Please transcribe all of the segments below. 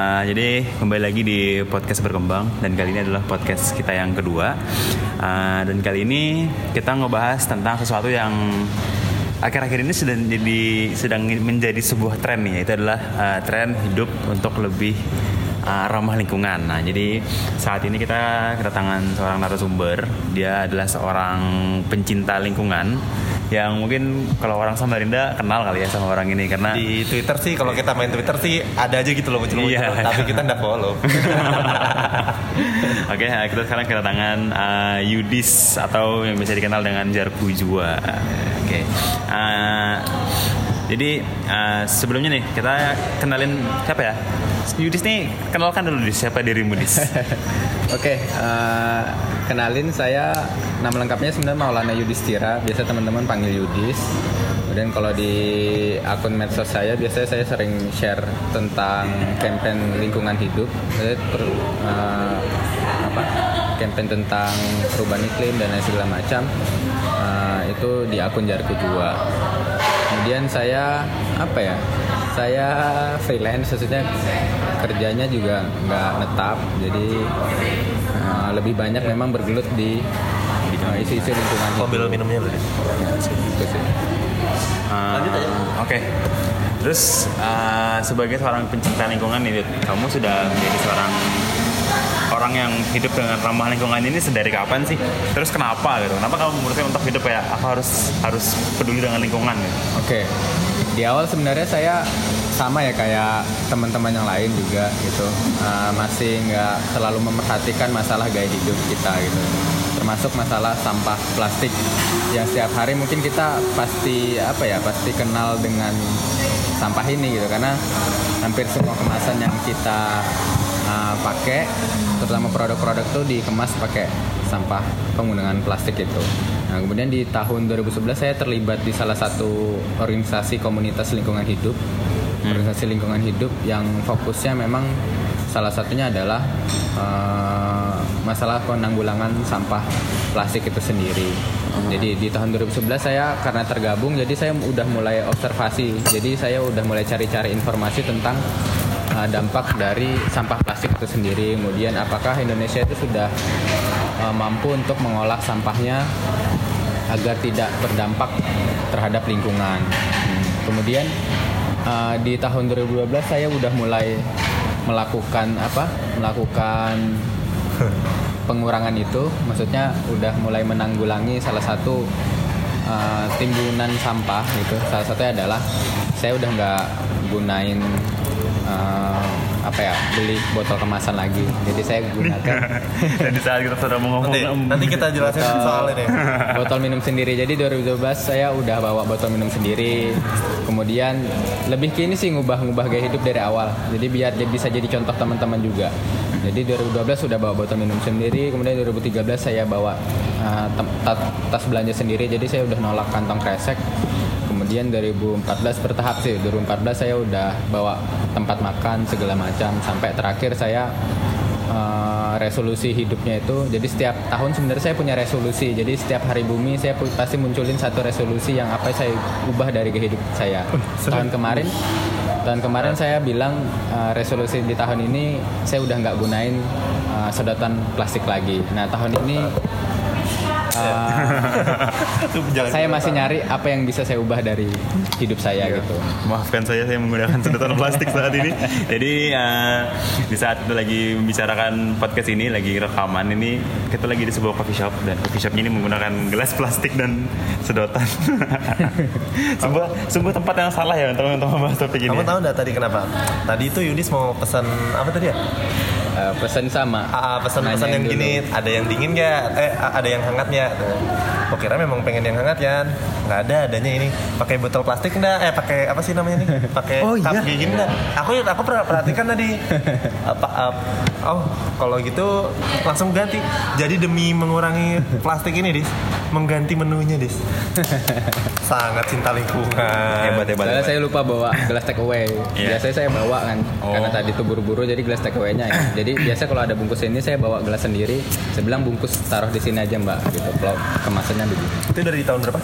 Uh, jadi kembali lagi di podcast berkembang dan kali ini adalah podcast kita yang kedua. Uh, dan kali ini kita ngebahas tentang sesuatu yang akhir-akhir ini sedang jadi sedang menjadi sebuah tren nih, itu adalah uh, tren hidup untuk lebih uh, ramah lingkungan. Nah, jadi saat ini kita kedatangan seorang narasumber. Dia adalah seorang pencinta lingkungan yang mungkin kalau orang Samarinda kenal kali ya sama orang ini karena di Twitter sih kalau kita main Twitter sih ada aja gitu loh muncul Iya. tapi kita nggak follow. Oke, uh, kita sekarang kedatangan uh, Yudis atau yang bisa dikenal dengan Jarku Jua. Oke. Uh, jadi uh, sebelumnya nih kita kenalin siapa ya? Yudis nih kenalkan dulu Dis, siapa dirimu Dis? Oke, eh, kenalin saya nama lengkapnya sebenarnya Maulana Yudhistira, biasa teman-teman panggil Yudis. Kemudian kalau di akun medsos saya biasanya saya sering share tentang campaign lingkungan hidup, saya eh, apa? campaign tentang perubahan iklim dan lain segala macam. Eh, itu di akun Jarku Jua. Kemudian saya apa ya? Saya freelance, maksudnya kerjanya juga nggak netap, jadi uh, lebih banyak memang bergelut di uh, isu-isu lingkungan. Mobil minumnya deh. Ya, gitu sih. Uh, Oke. Terus uh, sebagai seorang pencinta lingkungan nih, kamu sudah menjadi seorang orang yang hidup dengan ramah lingkungan ini sedari kapan sih? Terus kenapa gitu? Kenapa kamu memutuskan untuk hidup ya? Aku harus harus peduli dengan lingkungan gitu? Oke, di awal sebenarnya saya sama ya kayak teman-teman yang lain juga gitu, Uh, masih nggak terlalu memperhatikan masalah gaya hidup kita gitu, termasuk masalah sampah plastik yang setiap hari mungkin kita pasti apa ya pasti kenal dengan sampah ini gitu karena hampir semua kemasan yang kita uh, pakai terutama produk-produk tuh dikemas pakai sampah penggunaan plastik itu. Nah, kemudian di tahun 2011 saya terlibat di salah satu organisasi komunitas lingkungan hidup. Organisasi lingkungan hidup yang fokusnya memang salah satunya adalah uh, masalah penanggulangan sampah plastik itu sendiri. Jadi di tahun 2011 saya karena tergabung jadi saya udah mulai observasi. Jadi saya udah mulai cari-cari informasi tentang uh, dampak dari sampah plastik itu sendiri. Kemudian apakah Indonesia itu sudah uh, mampu untuk mengolah sampahnya agar tidak berdampak terhadap lingkungan. Hmm. Kemudian uh, di tahun 2012 saya udah mulai melakukan apa? Melakukan pengurangan itu, maksudnya udah mulai menanggulangi salah satu uh, timbunan sampah gitu. Salah satunya adalah saya udah nggak gunain uh, apa ya beli botol kemasan lagi. Jadi saya gunakan Dan di saat kita sudah mau ngomong Nanti, nanti kita jelasin Botol- soal ini. botol minum sendiri. Jadi 2012 saya udah bawa botol minum sendiri. Kemudian lebih ke ini sih ngubah-ngubah gaya hidup dari awal. Jadi biar dia bisa jadi contoh teman-teman juga. Jadi 2012 sudah bawa botol minum sendiri. Kemudian 2013 saya bawa uh, tas belanja sendiri. Jadi saya udah nolak kantong kresek. Kemudian 2014 bertahap sih. 2014 saya udah bawa tempat makan segala macam. Sampai terakhir saya uh, resolusi hidupnya itu jadi setiap tahun sebenarnya saya punya resolusi. Jadi setiap hari bumi saya pasti munculin satu resolusi yang apa saya ubah dari kehidupan saya. Tahun kemarin tahun kemarin saya bilang uh, resolusi di tahun ini saya udah nggak gunain uh, sedotan plastik lagi nah tahun ini uh, saya masih nyari apa yang bisa saya ubah dari hidup saya gitu Maafkan saya, saya menggunakan sedotan plastik saat ini. Jadi uh, di saat kita lagi membicarakan podcast ini, lagi rekaman ini, kita lagi di sebuah coffee shop dan coffee shopnya ini menggunakan gelas plastik dan sedotan. sebuah sebuah tempat yang salah ya untuk untuk membahas topik ini. Kamu tahu nggak tadi kenapa? Tadi itu Yudis mau pesan apa tadi ya? Uh, pesan sama Ah, pesan-pesan Nanyain yang dulu. gini, ada yang dingin nggak? Eh, ada yang hangat Kok kira memang pengen yang hangat kan? Nggak ada, adanya ini pakai botol plastik nggak? Eh, pakai apa sih namanya nih? Pakai Oh, cup iya. kayak gini nggak? Aku aku pernah perhatikan tadi. Apa? ap- oh, kalau gitu langsung ganti. Jadi demi mengurangi plastik ini, dis, mengganti menunya, dis. Sangat cinta lingkungan. Hebat hebat. Soalnya hebat. saya lupa bawa gelas take away. Iya. Biasanya saya bawa kan, Oh. karena tadi tuh buru-buru jadi gelas take away-nya. ya. Jadi biasa kalau ada bungkus ini saya bawa gelas sendiri. Saya bilang bungkus taruh di sini aja mbak, gitu. Kalau Itu dari tahun berapa?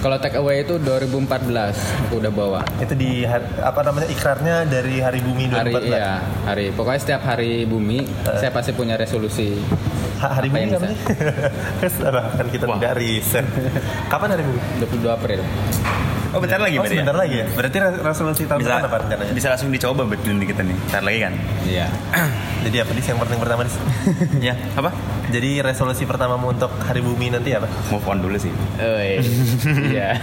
Kalau take away itu 2014 aku udah bawa. Itu di apa namanya ikrarnya dari Hari Bumi 2014. Hari iya, hari pokoknya setiap hari bumi saya pasti punya resolusi. Ha- hari Apa Bumi sih? Salah, kan kita Wah. tidak riset. Kapan Hari Bumi? 22 April. Oh bentar lagi oh, berarti sebentar ya? lagi ya. Berarti re- resolusi tahun Bisa, depan apa rencananya? bisa langsung dicoba betul nih kita nih. Ntar lagi kan? Iya. Jadi apa dis yang penting pertama dis? ya, apa? Jadi resolusi pertamamu untuk Hari Bumi nanti apa? Move on dulu sih. Oi. Iya.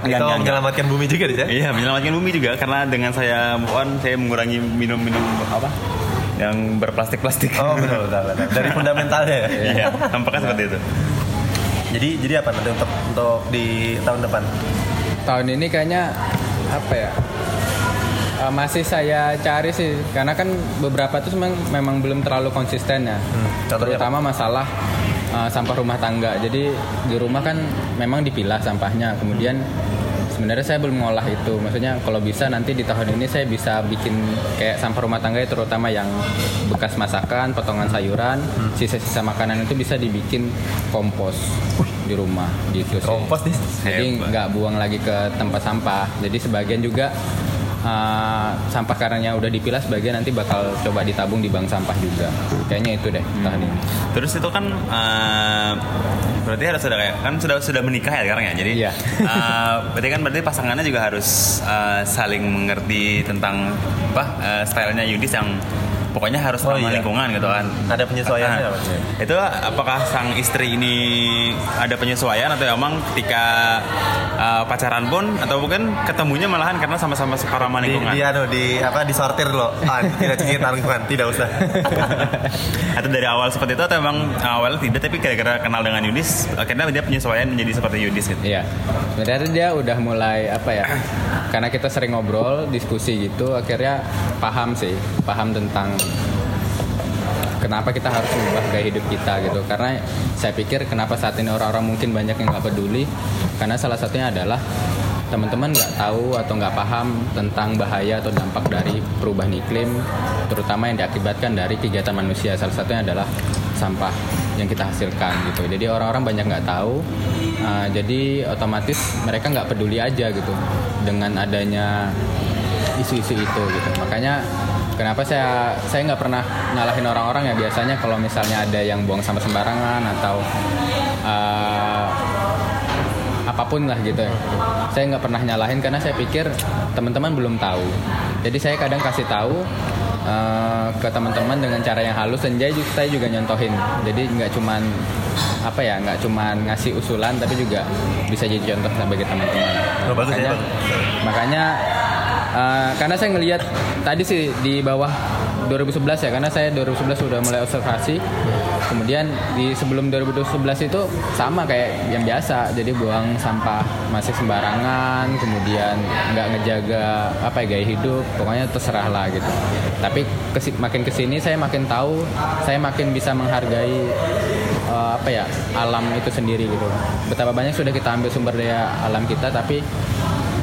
Enggak, enggak. menyelamatkan bumi juga dis ya? Iya, menyelamatkan bumi juga karena dengan saya move on, saya mengurangi minum-minum apa? Yang berplastik-plastik. Oh betul betul, betul. Dari fundamentalnya ya. Iya, tampaknya seperti itu. Jadi jadi apa nanti untuk untuk di tahun depan? Tahun ini kayaknya apa ya? eh, masih saya cari sih karena kan beberapa tuh memang memang belum terlalu konsisten ya. Hmm, contohnya Terutama masalah eh, sampah rumah tangga. Jadi di rumah kan memang dipilah sampahnya. Kemudian sebenarnya saya belum ngolah itu. Maksudnya kalau bisa nanti di tahun ini saya bisa bikin kayak sampah rumah tangga ya, terutama yang bekas masakan, potongan sayuran, sisa-sisa makanan itu bisa dibikin kompos di rumah gitu sih. Kompos dis. Jadi nggak buang lagi ke tempat sampah. Jadi sebagian juga uh, sampah karangnya udah dipilah, sebagian nanti bakal coba ditabung di bank sampah juga. Kayaknya itu deh tahun ini. Terus itu kan eh, berarti harus sudah kayak kan sudah sudah menikah ya sekarang ya. Jadi Iya. eh, berarti kan berarti pasangannya juga harus eh, saling mengerti tentang apa eh, stylenya Yudis yang pokoknya harus Oh, ramah iya. lingkungan gitu kan. Ada penyesuaiannya Nah, apa? Itu apakah sang istri ini ada penyesuaian atau emang ketika eh, pacaran pun atau mungkin ketemunya malahan karena sama-sama suka ramah lingkungan? di anu di apa disortir loh. Ah, tidak cinta lingkungan, tidak usah. atau dari awal seperti itu atau emang awalnya tidak tapi gara-gara kenal dengan Yudis akhirnya dia penyesuaian menjadi seperti Yudis gitu. Iya. Sebenarnya dia udah mulai apa ya? Karena kita sering ngobrol, diskusi gitu, akhirnya paham sih, paham tentang kenapa kita harus mengubah gaya hidup kita gitu. Karena saya pikir kenapa saat ini orang-orang mungkin banyak yang nggak peduli, karena salah satunya adalah teman-teman nggak tahu atau nggak paham tentang bahaya atau dampak dari perubahan iklim, terutama yang diakibatkan dari kegiatan manusia. Salah satunya adalah sampah yang kita hasilkan gitu. Jadi orang-orang banyak nggak tahu, uh, jadi otomatis mereka nggak peduli aja gitu dengan adanya isu-isu itu gitu. Makanya kenapa saya saya nggak pernah nyalahin orang-orang ya biasanya kalau misalnya ada yang buang sampah sembarangan atau uh, apa pun lah gitu ya. Saya nggak pernah nyalahin karena saya pikir teman-teman belum tahu. Jadi saya kadang kasih tahu eh, ke teman-teman dengan cara yang halus dan saya juga, saya juga nyontohin. Jadi nggak cuman apa ya, nggak cuman ngasih usulan tapi juga bisa jadi contoh bagi teman-teman. Oh, ya, makanya, eh, karena saya ngelihat tadi sih di bawah 2011 ya karena saya 2011 sudah mulai observasi. Kemudian di sebelum 2011 itu sama kayak yang biasa jadi buang sampah masih sembarangan kemudian nggak ngejaga apa ya gaya hidup pokoknya terserah lah gitu. Tapi kesi- makin ke sini saya makin tahu saya makin bisa menghargai eh, apa ya alam itu sendiri gitu. Betapa banyak sudah kita ambil sumber daya alam kita tapi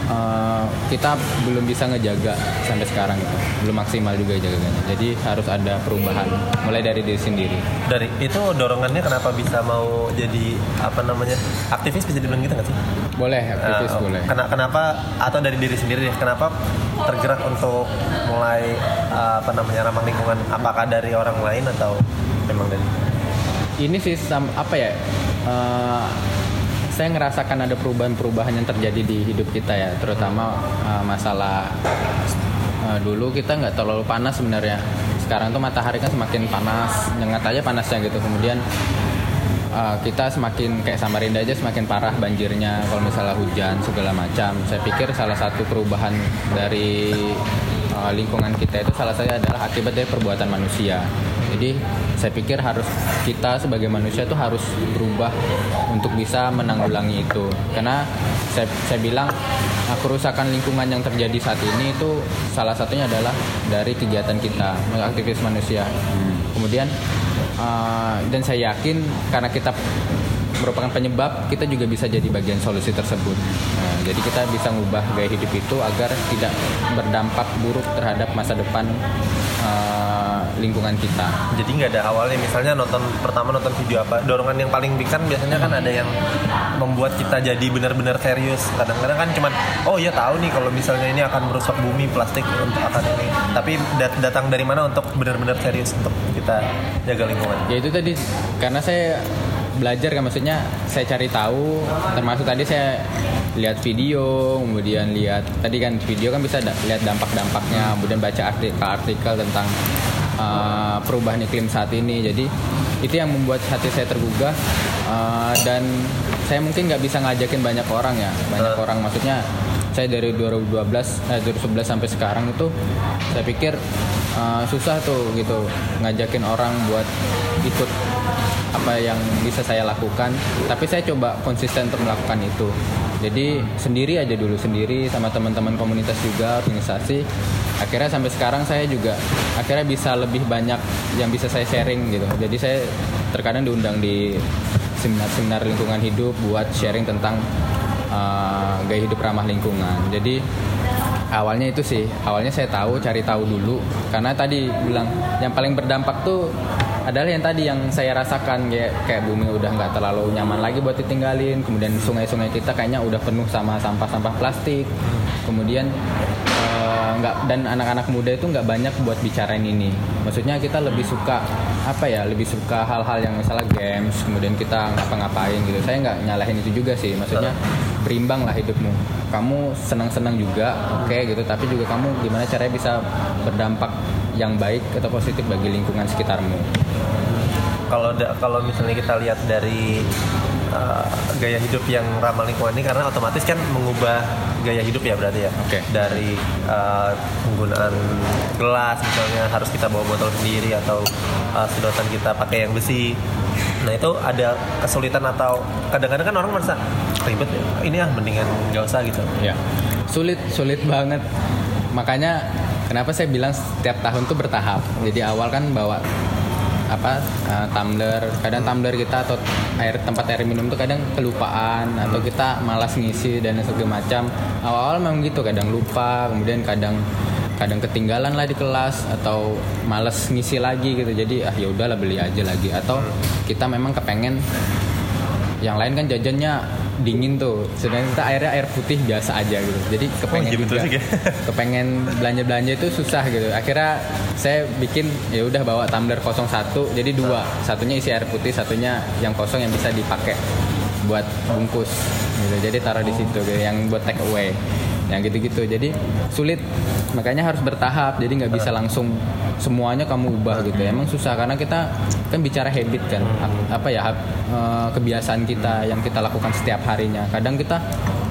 eh, kita belum bisa ngejaga sampai sekarang gitu belum maksimal juga jaganya. Jadi harus ada perubahan mulai dari diri sendiri. Dari itu dorongannya kenapa bisa mau jadi apa namanya aktivis bisa dibilang gitu nggak sih? boleh aktivis Eh, boleh. kena- kenapa atau dari diri sendiri deh kenapa tergerak untuk mulai eh, apa namanya ramah lingkungan? Apakah dari orang lain atau memang dari ini sih apa ya eh, saya ngerasakan ada perubahan-perubahan yang terjadi di hidup kita ya terutama eh, masalah eh, dulu kita nggak terlalu panas sebenarnya. Sekarang tuh matahari kan semakin panas nyengat aja panasnya gitu. Kemudian eh, kita semakin kayak Samarinda aja semakin parah banjirnya kalau misalnya hujan segala macam. Saya pikir salah satu perubahan dari eh, lingkungan kita itu salah satunya adalah akibat dari perbuatan manusia jadi saya pikir harus kita sebagai manusia tuh harus berubah untuk bisa menanggulangi itu. Karena saya, saya bilang nah, kerusakan lingkungan yang terjadi saat ini itu salah satunya adalah dari kegiatan kita, aktivis manusia. Kemudian uh, dan saya yakin karena kita merupakan penyebab, kita juga bisa jadi bagian solusi tersebut. Nah, jadi kita bisa ngubah gaya hidup itu agar tidak berdampak buruk terhadap masa depan uh, lingkungan kita. Jadi nggak ada awalnya misalnya nonton pertama nonton video apa dorongan yang paling big kan biasanya kan ada yang membuat kita jadi benar-benar serius. Kadang-kadang kan cuman oh ya tahu nih kalau misalnya ini akan merusak bumi plastik untuk akan ini. Tapi dat- datang dari mana untuk benar-benar serius untuk kita jaga lingkungan. Ya itu tadi karena saya belajar kan maksudnya saya cari tahu termasuk tadi saya lihat video kemudian lihat tadi kan video kan bisa da- lihat dampak-dampaknya kemudian baca artikel-artikel tentang uh, perubahan iklim saat ini. Jadi itu yang membuat hati saya tergugah uh, dan saya mungkin nggak bisa ngajakin banyak orang ya banyak orang. Maksudnya saya dari 2012 eh 2011 sampai sekarang itu saya pikir uh, susah tuh gitu ngajakin orang buat ikut apa yang bisa saya lakukan. Tapi saya coba konsisten untuk melakukan itu. Jadi sendiri aja dulu sendiri sama teman-teman komunitas juga organisasi. Akhirnya sampai sekarang saya juga akhirnya bisa lebih banyak yang bisa saya sharing gitu. Jadi saya terkadang diundang di seminar-seminar lingkungan hidup buat sharing tentang uh, gaya hidup ramah lingkungan. Jadi awalnya itu sih. Awalnya saya tahu cari tahu dulu. Karena tadi bilang yang paling berdampak tuh adalah yang tadi yang saya rasakan. Kayak kayak bumi udah nggak terlalu nyaman lagi buat ditinggalin. Kemudian sungai-sungai kita kayaknya udah penuh sama sampah-sampah plastik. Kemudian nggak dan anak-anak muda itu nggak banyak buat bicarain ini. Maksudnya kita lebih suka apa ya lebih suka hal-hal yang misalnya games kemudian kita ngapa-ngapain gitu. Saya nggak nyalahin itu juga sih maksudnya berimbang lah hidupmu. Kamu senang-senang juga oke gitu tapi juga kamu gimana caranya bisa berdampak yang baik atau positif bagi lingkungan sekitarmu Kalau kalau misalnya kita lihat dari uh, gaya hidup yang ramah lingkungan ini karena otomatis kan mengubah gaya hidup ya berarti ya. Oke. Dari uh, penggunaan gelas misalnya harus kita bawa botol sendiri atau uh, sedotan kita pakai yang besi. Nah itu ada kesulitan atau kadang-kadang kan orang merasa ribet ya. Ini ah mendingan nggak usah gitu. ya sulit sulit banget makanya kenapa saya bilang setiap tahun tuh bertahap jadi awal kan bawa apa uh, tumbler. Kadang tumbler kita atau air tempat air minum tuh kadang kelupaan atau kita malas ngisi dan segala macam. Awal-awal memang gitu kadang lupa kemudian kadang kadang ketinggalan lah di kelas atau males ngisi lagi gitu. Jadi ah ya udahlah beli aja lagi. Atau kita memang kepengen yang lain kan jajannya dingin tuh. Sedangkan kita airnya air putih biasa aja gitu. Jadi kepengen iya, betul juga. juga. kepengen belanja belanja itu susah gitu. Akhirnya saya bikin ya udah bawa tumbler 01 jadi dua. Satunya isi air putih satunya yang kosong yang bisa dipakai buat bungkus gitu. Jadi taruh di situ gitu, yang buat take away yang gitu-gitu. Jadi sulit. Makanya harus bertahap. Jadi nggak bisa langsung semuanya kamu ubah gitu. Emang susah karena kita kan bicara habit kan. A- apa ya eh, kebiasaan kita yang kita lakukan setiap harinya. Kadang kita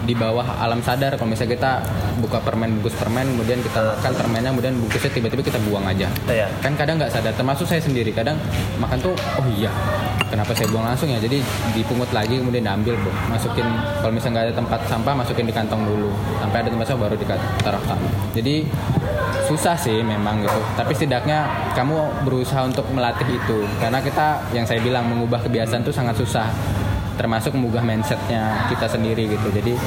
di bawah alam sadar. Kalau misalnya kita buka permen bungkus permen kemudian kita makan permennya kemudian bungkusnya tiba-tiba kita buang aja. Iya. kan kadang nggak sadar. Termasuk saya sendiri kadang makan tuh oh iya kenapa saya buang langsung ya? Jadi dipungut lagi kemudian diambil Bu. masukin kalau misalnya nggak ada tempat sampah masukin di kantong dulu. Sampai ada tempat sampah baru ditaruh sana jadi susah sih memang gitu. Tapi setidaknya kamu berusaha untuk melatih itu. Karena kita yang saya bilang mengubah kebiasaan itu sangat susah termasuk mengubah mindsetnya kita sendiri gitu. Jadi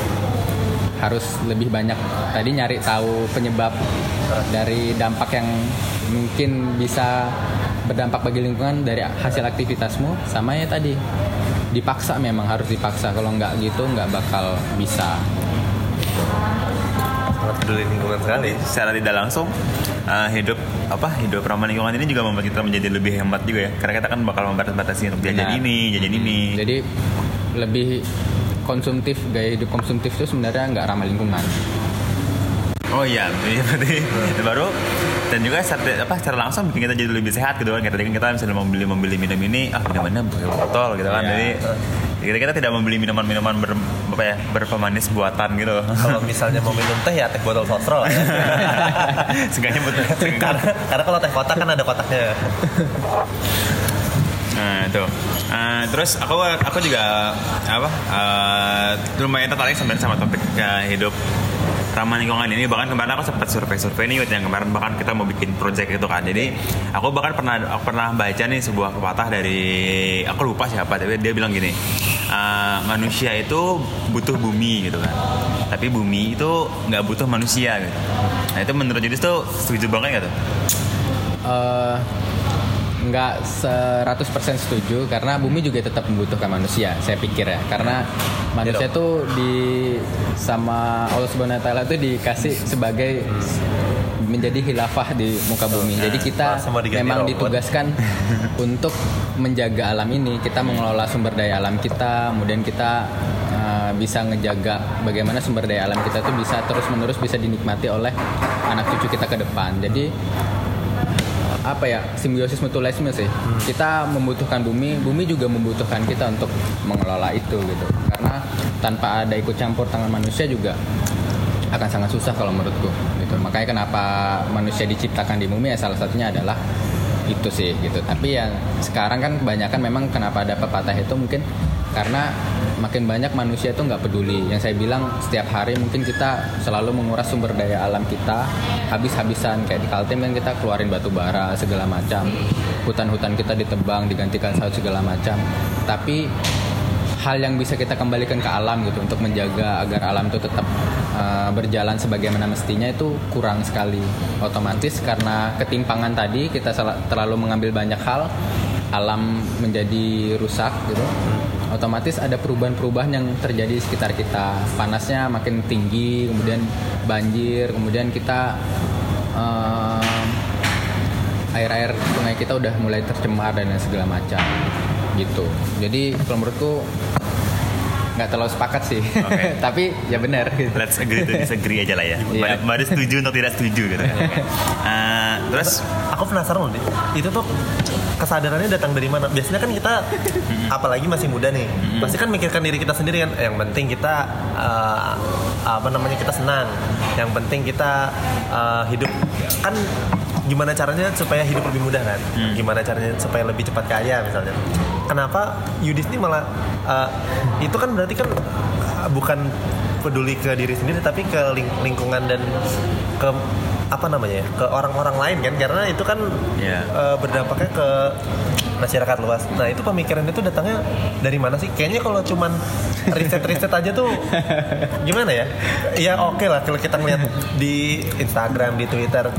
harus lebih banyak tadi nyari tahu penyebab dari dampak yang mungkin bisa berdampak bagi lingkungan dari hasil aktivitasmu sama ya tadi dipaksa memang harus dipaksa. Kalau nggak gitu nggak bakal bisa. Sangat peduli lingkungan sekali. secara tidak langsung uh, hidup apa hidup ramah lingkungan ini juga membuat kita menjadi lebih hemat juga ya. Karena kita kan bakal membatasi untuk jajan ini jajan ini. Jadi lebih konsumtif gaya hidup konsumtif itu sebenarnya nggak ramah lingkungan oh iya iya, berarti baru dan juga secara, apa secara langsung bikin kita jadi lebih sehat gitu kan tadi kan kita misalnya membeli membeli minum ini ah minumannya pakai botol gitu kan Iya. jadi kita, kita tidak membeli minuman-minuman ber, apa ya berpemanis buatan gitu Kalau misalnya mau minum teh ya teh botol sosro. ya. Seenggaknya betul karena, karena kalau teh kotak kan ada kotaknya. Nah itu. Eh, terus aku aku juga apa eh, lumayan tertarik sebenarnya sama topik eh, hidup ramah lingkungan ini. Bahkan kemarin aku sempat survei-survei nih yang kemarin bahkan kita mau bikin project itu kan. Jadi aku bahkan pernah aku pernah baca nih sebuah pepatah dari aku lupa siapa tapi dia bilang gini uh, manusia itu butuh bumi gitu kan. Tapi bumi itu nggak butuh manusia gitu. Nah itu menurut Judis tuh setuju banget gitu Eh, nggak 100% setuju karena bumi juga tetap membutuhkan manusia saya pikir ya karena manusia tuh di sama Allah Subhanahu wa taala tuh dikasih sebagai menjadi khilafah di muka bumi. Jadi kita Nah, diganti memang ditugaskan untuk menjaga alam ini. Kita mengelola sumber daya alam kita, kemudian kita uh, bisa ngejaga bagaimana sumber daya alam kita tuh bisa terus-menerus bisa dinikmati oleh anak cucu kita ke depan. Jadi apa ya simbiosis mutualisme sih. Kita membutuhkan bumi bumi juga membutuhkan kita untuk mengelola itu gitu. Karena tanpa ada ikut campur tangan manusia juga akan sangat susah kalau menurutku gitu. Makanya kenapa manusia diciptakan di bumi ya salah satunya adalah itu sih gitu. Tapi yang sekarang kan kebanyakan memang kenapa ada pepatah itu mungkin karena makin banyak manusia itu nggak peduli. Yang saya bilang setiap hari mungkin kita selalu menguras sumber daya alam kita habis-habisan. Kayak di Kaltim kan kita keluarin batu bara segala macam. Hutan-hutan kita ditebang digantikan sawit segala macam. Tapi hal yang bisa kita kembalikan ke alam gitu untuk menjaga agar alam itu tetap uh, berjalan sebagaimana mestinya itu kurang sekali. Otomatis karena ketimpangan tadi kita terlalu mengambil banyak hal alam menjadi rusak gitu otomatis ada perubahan-perubahan yang terjadi di sekitar kita. Panasnya makin tinggi kemudian banjir kemudian kita um, air-air sungai kita udah mulai tercemar dan segala macam gitu. Jadi kalau menurutku nggak terlalu sepakat sih. Oke. tapi ya benar. Gitu. let's agree to disagree aja lah ya. Mbak Ade setuju untuk tidak setuju gitu. Uh, terus? Aku penasaran loh itu tuh kesadarannya datang dari mana? Biasanya kan kita apalagi masih muda nih pasti kan mikirkan diri kita sendiri kan yang penting kita eh, apa namanya kita senang yang penting kita eh, hidup. Kan gimana caranya supaya hidup lebih mudah kan? Gimana caranya supaya lebih cepat kaya misalnya. Kenapa Yudis ini malah eh, itu kan berarti kan eh, bukan peduli ke diri sendiri tapi ke ling- lingkungan dan ke apa namanya ya, ke orang-orang lain kan karena itu kan Iya. eh, berdampaknya ke masyarakat luas. Nah itu pemikiran itu datangnya dari mana sih? Kayaknya kalau cuman riset-riset aja tuh gimana ya? Ya oke lah kalau kita ngeliat di Instagram, di Twitter,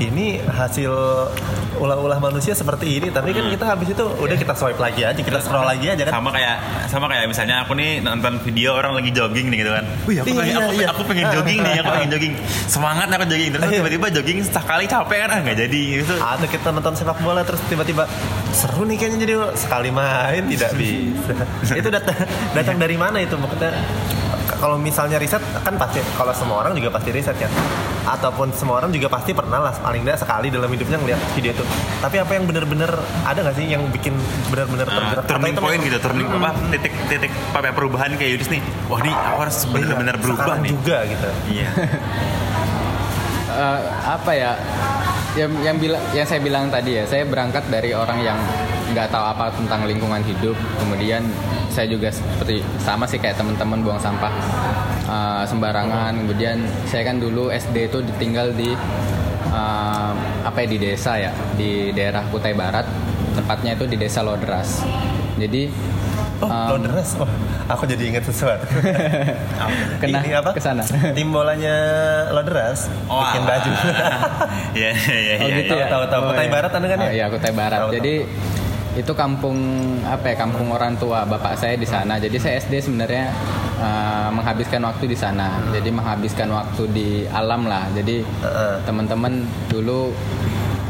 ini hasil ulah-ulah manusia seperti ini. Tapi kan kita habis itu udah kita swipe lagi aja, kita scroll lagi aja kan. sama kayak sama kayak misalnya aku nih nonton video orang lagi jogging nih gitu kan. Wih aku Iya, pengen, aku, iya. aku pengen jogging nih, aku pengen jogging. Semangat aku jogging terus Iya. tiba-tiba jogging sekali capek kan ah nggak jadi gitu. Atau kita nonton sepak bola terus tiba-tiba seru nih kayaknya jadi sekali main tidak bisa. itu datang datang dari mana itu maksudnya? Kalau misalnya riset kan pasti kalau semua orang juga pasti riset kan. Ataupun semua orang juga pasti pernah lah paling tidak sekali dalam hidupnya ngeliat video itu. Tapi apa yang benar-benar ada nggak sih yang bikin benar-benar Nah, tergerak? Turning point gitu, turning apa titik titik apa ya, perubahan kayak Yudis nih. Wah nih aku harus Iya, benar-benar berubah nih. juga gitu. Iya. Eh, apa ya yang yang bilang yang saya bilang tadi ya saya berangkat dari orang yang nggak tahu apa tentang lingkungan hidup. Kemudian saya juga seperti sama sih kayak teman-teman buang sampah eh, sembarangan. Kemudian saya kan dulu SD itu ditinggal di eh, apa ya di desa ya di daerah Kutai Barat. Tempatnya itu di desa Lodras jadi Oh, deres. Oh, aku jadi ingat sesuatu. Kena Ini apa? ke sana. Tim bolanya lo deres bikin baju. Iya iya Oh iya. gitu iya. ya. Tahu, tahu. Oh, Kutai iya. Barat Anda kan ya? Oh, iya, Kutai Barat. Tahu, Jadi itu kampung apa ya? Kampung orang tua bapak saya di sana. Jadi saya SD sebenarnya uh, menghabiskan waktu di sana. Jadi menghabiskan waktu di alam lah. Jadi Heeh. teman-teman dulu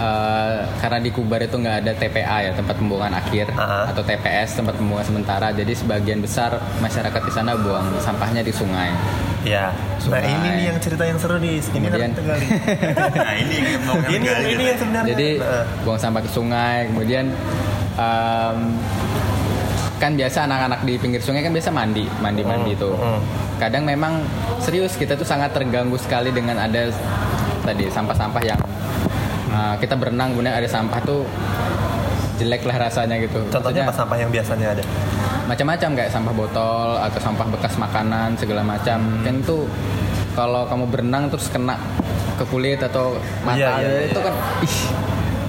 uh, karena di Kubar itu nggak ada TPA ya tempat pembuangan akhir Heeh. atau TPS tempat pembuangan sementara. Jadi sebagian besar masyarakat di sana buang sampahnya di sungai. Ya. Nah Sungai. ini nih yang cerita yang seru nih. Ini Kemudian-. Nah ini yang mau ini yang ini yang sebenarnya. Jadi Nah, buang sampah ke sungai, kemudian em, kan biasa anak-anak di pinggir sungai kan biasa mandi, mandi-mandi Hmm, tuh. hmm. Kadang memang serius kita tuh sangat terganggu sekali dengan ada tadi sampah-sampah yang uh, kita berenang kemudian ada sampah tuh jelek lah rasanya gitu. Contohnya Maksudnya apa sampah yang biasanya ada? macam-macam kayak sampah botol atau sampah bekas makanan segala macam. Hmm. Kan tuh kalau kamu berenang terus kena ke kulit atau mata Iya, iya, itu iya. kan ih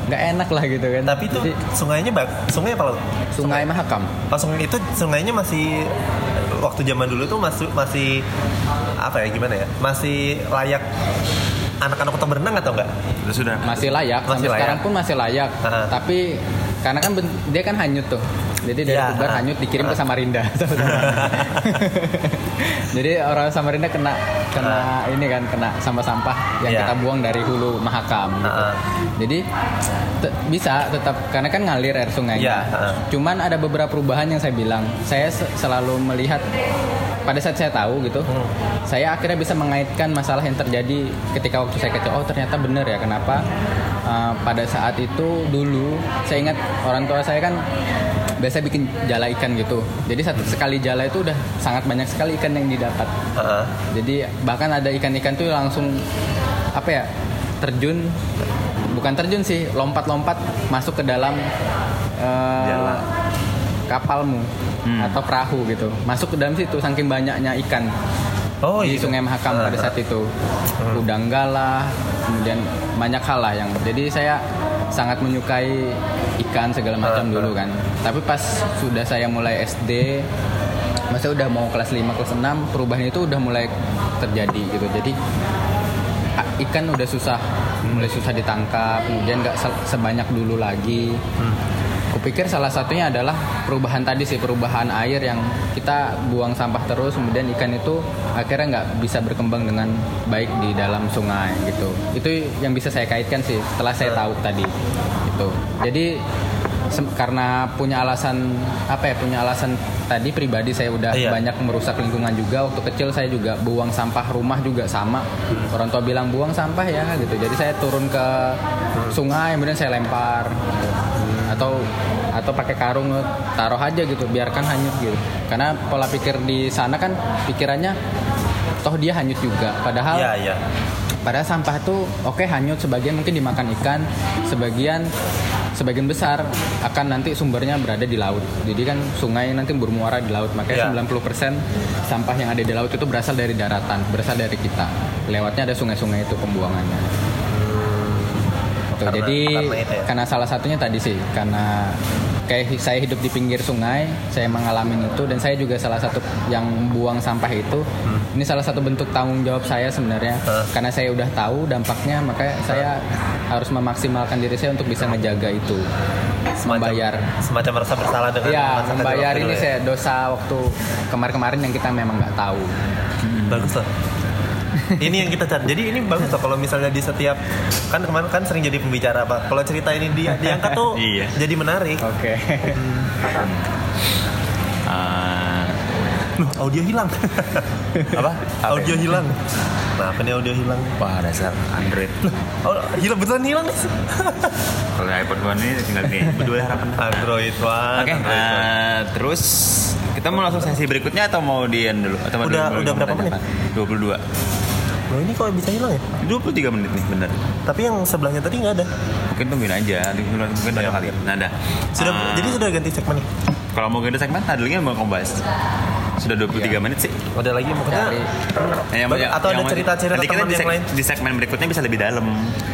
nggak enak lah gitu kan Tapi itu Jadi, sungainya bak, sungai apa laut? sungai Mahakam Oh, sungai itu sungainya masih waktu zaman dulu tuh masih masih apa ya gimana ya? Masih layak anak-anak untuk berenang atau enggak? Sudah. masih layak Masih sampai layak. sekarang pun masih layak Ha-ha. tapi karena kan dia kan hanyut tuh jadi dari Ya, Tubar ha. hanyut dikirim ke Samarinda jadi orang Samarinda kena kena ini kan kena sampah-sampah yang Ya. kita buang dari hulu Mahakam gitu. Ha-ha. jadi te- bisa tetap karena kan ngalir air sungainya Ya, ha. cuman ada beberapa perubahan yang saya bilang saya se- selalu melihat pada saat saya tahu gitu Hmm. saya akhirnya bisa mengaitkan masalah yang terjadi ketika waktu saya kecil oh ternyata benar ya kenapa uh, pada saat itu dulu saya ingat orang tua saya kan biasa bikin jala ikan gitu jadi satu sekali jala itu udah sangat banyak sekali ikan yang didapat Heeh. jadi bahkan ada ikan-ikan tuh langsung apa ya terjun bukan terjun sih lompat-lompat masuk ke dalam uh, Jala. kapalmu Hmm. atau perahu gitu masuk ke dalam situ saking banyaknya ikan Oh di iya. Sungai Mahakam pada saat itu udang galah kemudian banyak hal lah yang jadi saya sangat menyukai ikan segala macam dulu kan. Tapi pas sudah saya mulai SD masa udah mau kelas 5 kelas 6 perubahan itu udah mulai terjadi gitu. Jadi ikan udah susah mulai susah ditangkap kemudian nggak se- sebanyak dulu lagi kupikir salah satunya adalah perubahan tadi sih perubahan air yang kita buang sampah terus kemudian ikan itu akhirnya nggak bisa berkembang dengan baik di dalam sungai gitu. Itu yang bisa saya kaitkan sih setelah saya tahu tadi itu jadi karena punya alasan apa ya punya alasan tadi pribadi saya udah Iya. banyak merusak lingkungan juga. Waktu kecil saya juga buang sampah rumah juga sama. Orang tua bilang buang sampah ya gitu. Jadi saya turun ke sungai kemudian saya lempar atau atau pakai karung taruh aja gitu biarkan hanyut gitu karena pola pikir di sana kan pikirannya toh dia hanyut juga padahal Iya, iya. Padahal sampah itu oke hanyut sebagian mungkin dimakan ikan, sebagian sebagian besar akan nanti sumbernya berada di laut. Jadi kan sungai nanti bermuara di laut. Makanya Ya. 90% sampah yang ada di laut itu berasal dari daratan, berasal dari kita. Lewatnya ada sungai-sungai itu pembuangannya. Tuh, Karena- jadi karena itu ya? karena salah satunya tadi sih karena kayak saya hidup di pinggir sungai, saya mengalami itu dan saya juga salah satu yang buang sampah itu. Ini salah satu bentuk tanggung jawab saya sebenarnya Hmm. karena saya udah tahu dampaknya, maka saya harus memaksimalkan diri saya untuk bisa ngejaga itu. membayar. semacam rasa bersalah dengan kecil membayar ini ya. saya dosa waktu kemarin-kemarin yang kita memang nggak tahu. bagus loh ini yang kita cari jadi ini bagus loh kalau misalnya di setiap kan kemarin kan sering jadi pembicara apa kalau cerita ini di diangkat tuh Iya. jadi menarik Oke. Ah, Loh, audio hilang apa? audio hilang nah apa nih audio hilang Wah dasar Android. oh hilang betulan hilang nih Kalau iPhone gua ini tinggal nih berdua harapan. Android one Oke, Android one. eh, terus kita mau langsung sesi berikutnya atau mau di dulu? Atau mau Udah- dulu udah berapa tanyakan? 22. Loh ini kok bisa hilang ya 23 menit nih, bener. tapi yang sebelahnya tadi nggak ada Mungkin tungguin aja, mungkin banyak kali. Nah, dah. sudah Ah, jadi sudah ganti segmen nih kalau mau ganti segmen, tadi lagi mau ngebahas. Sudah 23 Iya. menit sih. ada lagi Dari Eh, yang- yang- atau ada yang- cerita-cerita kita teman di, yang lain? di segmen berikutnya bisa lebih dalam.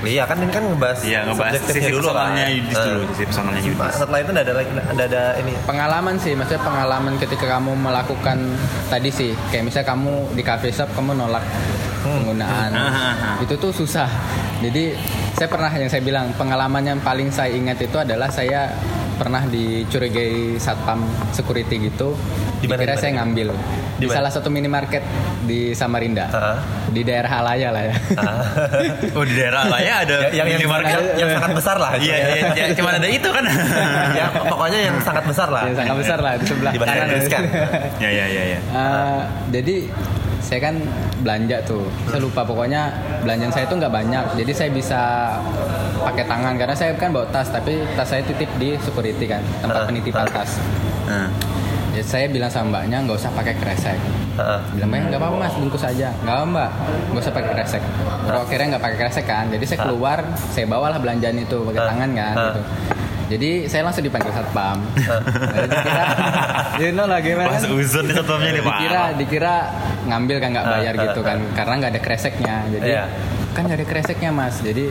iya kan ini kan ngebahas Iya, ngebahas sisi dulu kan personalnya Yudis dulu, Eh. sisi personalnya Nah, Yudis. setelah itu ada lagi ada ada ini pengalaman sih maksudnya pengalaman ketika kamu melakukan tadi sih kayak misalnya kamu di cafe shop kamu nolak penggunaan Hmm. itu tuh susah jadi saya pernah yang saya bilang pengalaman yang paling saya ingat itu adalah saya pernah dicurigai satpam security gitu Di mana, dikira di mana? saya ngambil di, Di salah satu minimarket di Samarinda Ah. di daerah Halaya lah ya Ah. Oh di daerah lainnya ada yang yang, minimarket. yang, yang sangat besar lah Iya, iya, iya, cuma ada itu kan. ya pokoknya yang sangat besar lah yang sangat besar lah di sebelah Di kanan kan? ya, ya, ya, ya. Eh, jadi saya kan belanja tuh. Saya lupa pokoknya belanjaan saya tuh nggak banyak. Jadi saya bisa pakai tangan karena saya kan bawa tas tapi tas saya titip di security kan tempat Ah, penitipan ah. tas. Nah, jadi saya bilang sama mbaknya nggak usah pakai kresek. Heeh. bilang mbaknya nggak apa-apa mas bungkus aja. Nggak apa mbak. Nggak usah pakai kresek. Bro, akhirnya nggak pakai kresek kan. Jadi saya keluar saya bawalah belanjaan itu pakai Ah. tangan kan Ah. gitu jadi saya langsung dipanggil satpam Jadi dikira you know lah gimana kan? uzun nih satpamnya nih dikira Pak. dikira ngambil kan nggak bayar Ah, gitu ah, kan karena nggak ada kreseknya jadi Iya. kan nggak ada kreseknya mas jadi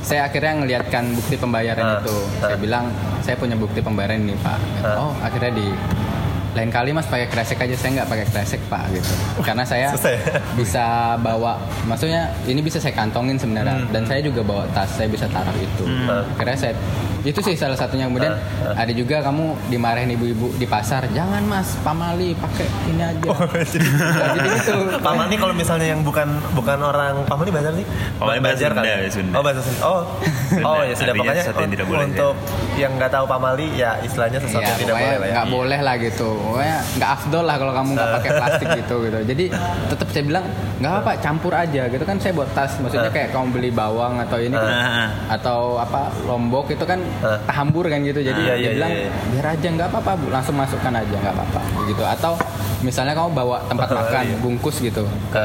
saya akhirnya ngelihatkan bukti pembayaran Ah, itu saya ah. bilang saya punya bukti pembayaran ini pak Ah. oh akhirnya di lain kali mas pakai kresek aja saya nggak pakai kresek pak gitu karena saya Susah ya? bisa bawa maksudnya ini bisa saya kantongin sebenarnya Hmm. dan saya juga bawa tas saya bisa taruh itu Hmm. akhirnya saya itu sih salah satunya. Kemudian Ah, ah. ada juga kamu dimarahin ibu-ibu di pasar. Jangan mas. Pamali pakai ini aja. Oh, jadi, Ya, jadi itu. Pak Mani kalau misalnya yang bukan bukan orang Pak Mani bahasa sih? Pak Mani bahasa Banjar Sunda, Sunda. Oh bahasa Sunda. Oh, oh ya sudah. Artinya pokoknya yang tidak boleh, untuk yang nggak tahu Pak Mali ya istilahnya sesuatu Iya, yang tidak boleh lah ya. nggak boleh lah gitu. Pokoknya nggak afdol lah kalau kamu nggak pakai plastik gitu gitu. Jadi tetap saya bilang nggak apa campur aja. Gitu kan saya buat tas. Maksudnya Ah. kayak kamu beli bawang atau ini kan, atau apa lombok itu kan Ah. tahambur kan gitu jadi Iya, dia iya, bilang iya, iya. biar aja nggak apa-apa Bu. langsung masukkan aja nggak apa-apa gitu atau misalnya kamu bawa tempat Oh, makan iya. bungkus gitu ke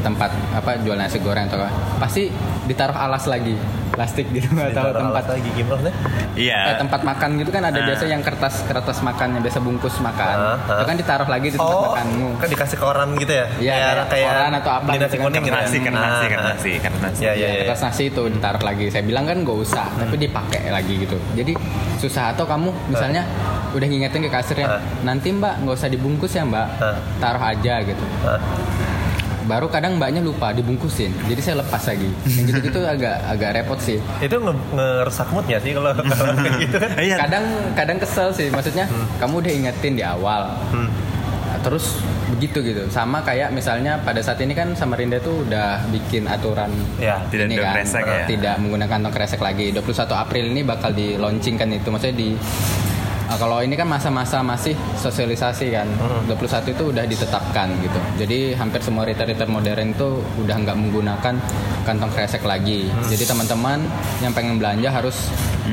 tempat apa jual nasi goreng atau apa pasti ditaruh alas lagi plastik gitu atau Ditaruh tempat lagi gimana? Iya. Eh, tempat makan gitu kan ada Ah. biasa yang kertas kertas makan yang biasa bungkus makan Ah, ah. itu kan ditaruh lagi di tempat Oh, makanmu kan dikasih koran gitu ya? Iya, kayak koran atau apa nasi gitu kan, kuning gitu ya? Karnasi, karnasi, Ah, karnasi, karnasi. Iya, iya, Ya, iya. kertas nasi itu ditaruh lagi saya bilang kan gak usah tapi dipakai lagi gitu jadi susah atau kamu misalnya udah ngingetin ke kasirnya Ah. nanti mbak nggak usah dibungkus ya mbak Ah. taruh aja gitu Ah, baru kadang mbaknya lupa dibungkusin jadi saya lepas lagi yang gitu gitu agak agak repot sih Itu nge ngerusak moodnya sih kalau gitu kan? Iya. kadang kadang kesel sih maksudnya kamu udah ingetin di awal Hmm. Nah, terus begitu gitu sama kayak misalnya pada saat ini kan Samarinda tuh udah bikin aturan Ya. Tidak ini kan, kresek ya? tidak menggunakan kantong kresek lagi 21 April ini bakal di launchingkan itu maksudnya di Nah, kalau ini kan masa-masa masih sosialisasi kan Hmm. 21 itu udah ditetapkan gitu jadi hampir semua retail-retail modern itu udah nggak menggunakan kantong kresek lagi Hmm. jadi teman-teman yang pengen belanja harus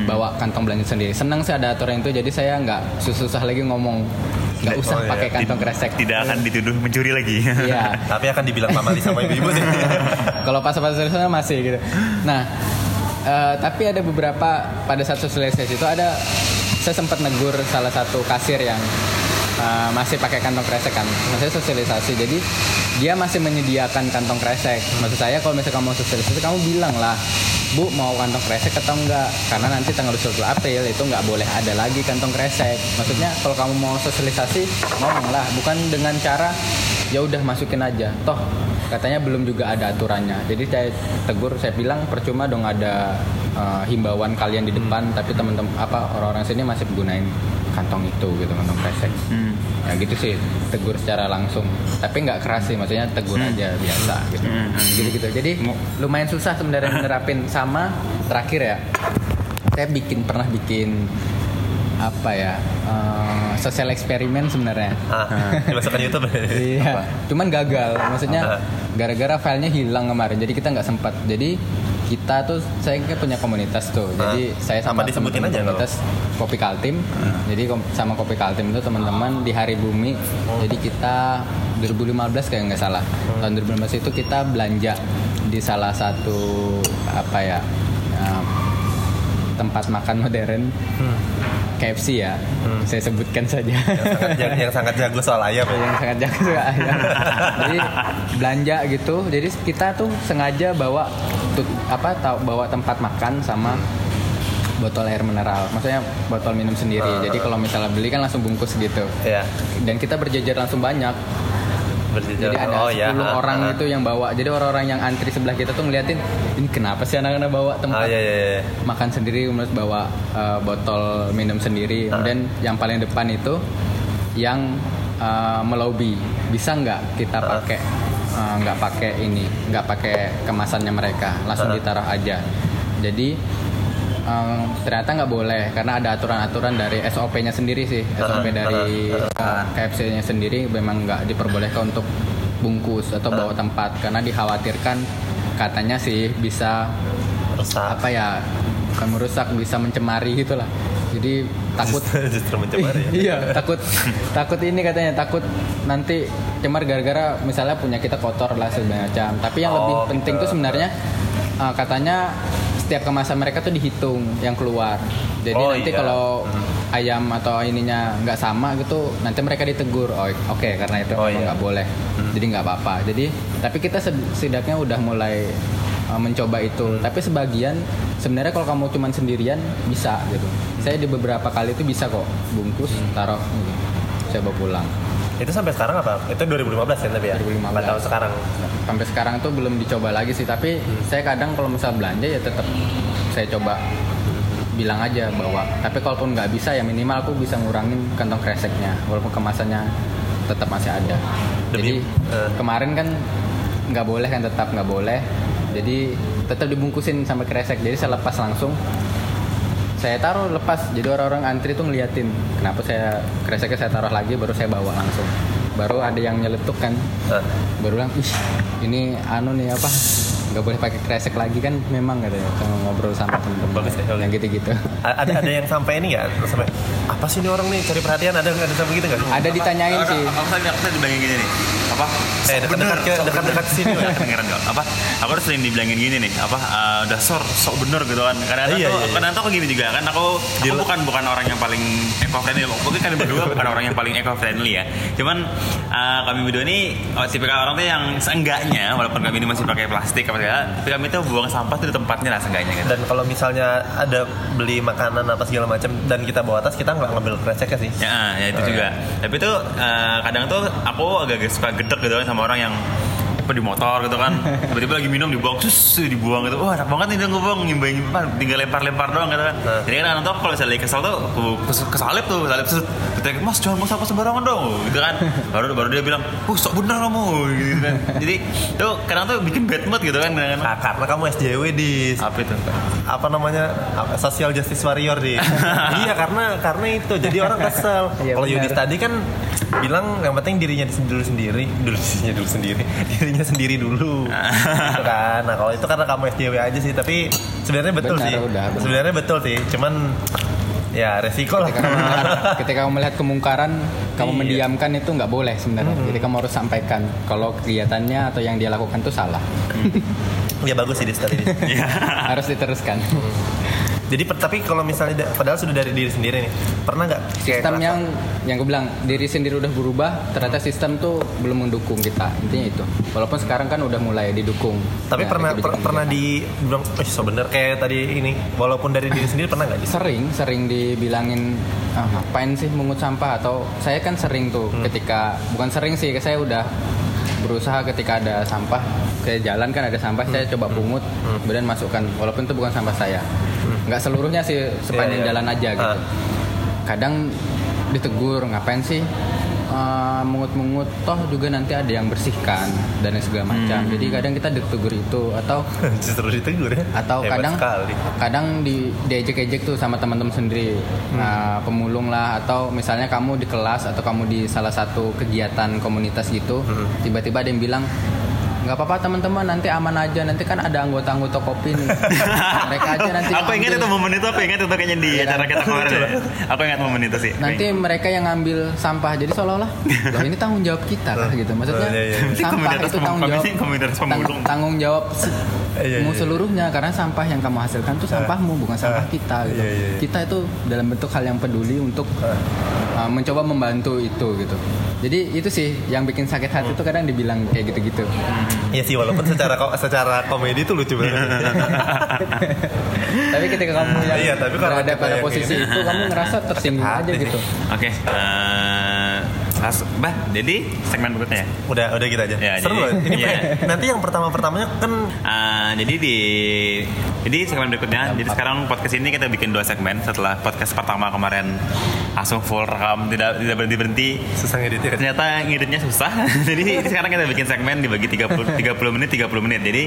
bawa kantong belanja sendiri senang sih ada aturan itu jadi saya nggak susah-susah lagi ngomong nggak usah Oh, iya. pakai kantong kresek Tidak akan dituduh mencuri lagi. iya Tapi akan dibilang Pak Mali sama ibu-ibu sih. kalau pas pas sosialisasi masih gitu. Nah, eh, tapi ada beberapa pada saat sosialisasi itu ada saya sempat negur salah satu kasir yang eh, masih pakai kantong kresek kan. Maksudnya sosialisasi. Jadi dia masih menyediakan kantong kresek. Maksud saya kalau misalnya kamu sosialisasi kamu bilang lah Bu mau kantong kresek atau enggak Karena nanti tanggal 20 April itu nggak boleh ada lagi kantong kresek Maksudnya kalau kamu mau sosialisasi ngomong lah Bukan dengan cara ya udah masukin aja Toh katanya belum juga ada aturannya. Jadi saya tegur saya bilang percuma dong ada uh, himbauan kalian di depan tapi teman-teman apa orang-orang sini masih menggunakan kantong itu gitu kantong kresek. Hmm. ya gitu sih tegur secara langsung. Tapi nggak keras sih maksudnya tegur aja biasa gitu. Hmm, hmm. gitu gitu jadi lumayan susah sebenarnya menerapin sama. Terakhir ya saya bikin pernah bikin apa ya uh, sosial eksperimen sebenarnya Ah, dimasukkan YouTube. Iya. Cuman gagal. Maksudnya Apa? gara-gara filenya hilang kemarin. Jadi kita nggak sempat. Jadi kita tuh saya kan punya komunitas tuh. Jadi Ah. saya sama Apa disebutin teman-teman aja komunitas Kopi Kaltim. Jadi kom- sama Kopi Kaltim itu teman-teman di Hari Bumi. Jadi kita 2015 kayak nggak salah. Tahun 2015 itu kita belanja di salah satu apa ya um, tempat makan modern Hmm. KFC ya. Saya sebutkan saja. Sangat jag- yang sangat jago soal ayam. yang sangat jago juga ayam. jadi belanja gitu jadi kita tuh sengaja bawa tut- apa tahu bawa tempat makan sama botol air mineral maksudnya botol minum sendiri jadi kalau misalnya beli kan langsung bungkus gitu Ya, dan kita berjejer langsung banyak berjejer. jadi ada oh, 10 ya. ah, orang ah. itu yang bawa jadi orang-orang yang antri sebelah kita tuh ngeliatin ini kenapa sih anak-anak bawa Ah, tempat ya, ya, ya. makan sendiri kemudian bawa uh, botol minum sendiri Ah. kemudian yang paling depan itu yang uh, melobi bisa nggak kita Ah. pakai uh, nggak pakai ini nggak pakai kemasannya mereka langsung Ah. ditaruh aja jadi um, ternyata nggak boleh karena ada aturan-aturan dari SOP-nya sendiri sih. SOP dari uh, KFC-nya sendiri memang nggak diperbolehkan untuk bungkus atau bawa tempat. Karena dikhawatirkan katanya sih bisa Rusak. apa ya bukan merusak bisa mencemari gitulah. Jadi takut. Justru mencemari ya. iya takut. Takut ini katanya takut nanti cemar gara-gara misalnya punya kita kotor lah segala macam. Tapi yang Oh, lebih penting tuh sebenarnya uh, katanya setiap kemasan mereka tuh dihitung yang keluar jadi Oh, nanti iya. kalau ayam atau ininya nggak sama gitu nanti mereka ditegur oh oke karena itu Oh, iya. nggak boleh jadi nggak apa-apa jadi tapi kita setidaknya udah mulai uh, mencoba itu. Tapi sebagian sebenarnya kalau kamu cuman sendirian bisa gitu. Saya di beberapa kali itu bisa kok bungkus taruh gitu. Saya bawa pulang. Itu sampai sekarang apa? Itu 2015 kan tapi ya? 2015. Nggak tahu sekarang. Sampai sekarang tuh belum dicoba lagi sih, tapi saya kadang kalau misal belanja ya tetap saya coba bilang aja bawa. Tapi kalaupun nggak bisa ya minimal aku bisa ngurangin kantong kreseknya, walaupun kemasannya tetap masih ada. Jadi Demi- eh. kemarin kan nggak boleh kan tetap nggak boleh. Jadi tetap dibungkusin sampai kresek. Jadi saya lepas langsung. Saya taruh lepas. Jadi orang-orang antri tuh ngeliatin. Kenapa saya kreseknya saya taruh lagi baru saya bawa langsung. Baru ada yang nyeletuk kan baru bilang ih ini anu nih apa nggak boleh pakai kresek lagi kan memang katanya kalau ngobrol sama temen-temen Bagus ya, yang gitu-gitu ada ada yang sampai ini nggak? Sampai apa sih ini orang nih cari perhatian? Ada ada sampai gitu nggak? ada ditanyain sih tadi dibilangin gini nih. Apa? Eh dekat-dekat ke dekat-dekat sini lah. Kedengeran gak? Apa? Aku udah sering dibilangin gini nih. Apa? eh, dasar sok bener gitu kan. Kadang-kadang Iya, tuh, iya, iya. tuh aku gini juga kan. Aku, aku bukan bukan orang yang paling eco friendly. Mungkin kalian berdua bukan orang yang paling eco friendly ya. Cuman eh, kami berdua ini oh, tipikal orang tuh yang seenggaknya walaupun kami ini masih pakai plastik apa segala, tapi kami tuh buang sampah tuh di tempatnya lah seenggaknya gitu. Dan kalau misalnya ada beli makanan apa segala macam dan kita bawa tas, kita nggak ngambil kreseknya sih. Ya, ya itu Oh, juga. Tapi tuh eh, kadang tuh aku agak-agak suka gedek gitu kan sama orang yang apa di motor gitu kan. Tiba-tiba lagi minum dibuang sus dibuang gitu. Wah enak banget nih dia ngebuang ngimbang ngimbang tinggal lempar-lempar doang gitu kan. Nah. jadi kan anak tuh kalau misalnya lagi kesel tuh kesalip tuh kesalip terus kita mas jangan mau sampah sembarangan dong. Gitu kan. Baru baru dia bilang uh sok bener kamu. Gitu kan. Jadi tuh kadang tuh bikin bad mood gitu kan kadang-kadang. Nah, karena kamu SJW di apa itu? Apa namanya? Social justice warrior di iya karena karena itu. Jadi orang kesel. Iya, kalau. Yudis tadi kan bilang yang penting dirinya dulu sendiri dulu dirinya dulu sendiri dirinya sendiri dulu. Gitu kan. Nah kalau itu karena kamu SJW aja sih tapi sebenarnya betul Benar, sih. udah, benar. sebenarnya betul sih cuman ya resiko lah. Ketika kamu, ketika kamu melihat kemungkaran kamu Iya. mendiamkan itu nggak boleh sebenarnya. Jadi kamu harus sampaikan kalau kegiatannya atau yang dia lakukan itu salah. Ya bagus sih. Iya. harus diteruskan jadi tapi kalau misalnya da- padahal sudah dari diri sendiri nih pernah nggak? Sistem yang yang gue bilang diri sendiri udah berubah ternyata sistem tuh belum mendukung kita. Intinya itu. Walaupun sekarang kan udah mulai didukung. Tapi Ya, pernah per- pernah di bilang eh so bener kayak tadi ini walaupun dari diri sendiri pernah nggak sering sering dibilangin ah, ngapain sih mungut sampah? Atau saya kan sering tuh ketika bukan sering sih saya udah berusaha ketika ada sampah ke jalan kan ada sampah saya coba pungut kemudian masukkan walaupun itu bukan sampah saya nggak seluruhnya sih sepanjang Iya, iya. jalan aja gitu Ah. kadang ditegur ngapain sih eh, mungut-mungut toh juga nanti ada yang bersihkan dan segala macam. Jadi kadang kita ditegur itu atau justru ditegur ya? atau Hebat kadang sekali. kadang di diejek-ejek tuh sama teman-teman sendiri. Nah, pemulung lah atau misalnya kamu di kelas atau kamu di salah satu kegiatan komunitas gitu tiba-tiba ada yang bilang nggak apa-apa teman-teman. Nanti aman aja. Nanti kan ada anggota-anggota kopi nih. Mereka aja nanti aku ingat itu momen itu? Aku ingat itu kayaknya di Iya. kan? acara kita kemarin ya. aku ingat momen itu sih? Nanti mereka yang ngambil sampah. Jadi seolah-olah ini tanggung jawab kita. Lah gitu. Maksudnya Oh, iya, iya. Ini sampah itu tanggung jawab. tanggung jawab se- Iya, iya, seluruhnya karena sampah yang kamu hasilkan itu sampahmu bukan sampah kita gitu. Iya, iya, iya. kita itu dalam bentuk hal yang peduli untuk uh, mencoba membantu itu gitu. Jadi itu sih yang bikin sakit hati itu kadang dibilang kayak gitu-gitu. Iya sih walaupun secara secara komedi itu lucu banget. tapi ketika kamu yang Iya, tapi kalau berada pada posisi ini- itu kamu ngerasa tersinggung aja gitu. Oke, eh, bah, jadi segmen berikutnya ya. udah udah gitu aja. Ya, Seru jadi- loh. Ini iya. nanti yang pertama pertamanya kan Eh, jadi di jadi segmen berikutnya, jadi sekarang podcast ini kita bikin dua segmen setelah podcast pertama kemarin langsung full rekam tidak tidak berhenti berhenti. susah ngeditnya kan. Ternyata ngeditnya susah. jadi sekarang kita bikin segmen dibagi 30 30 menit 30 menit. Jadi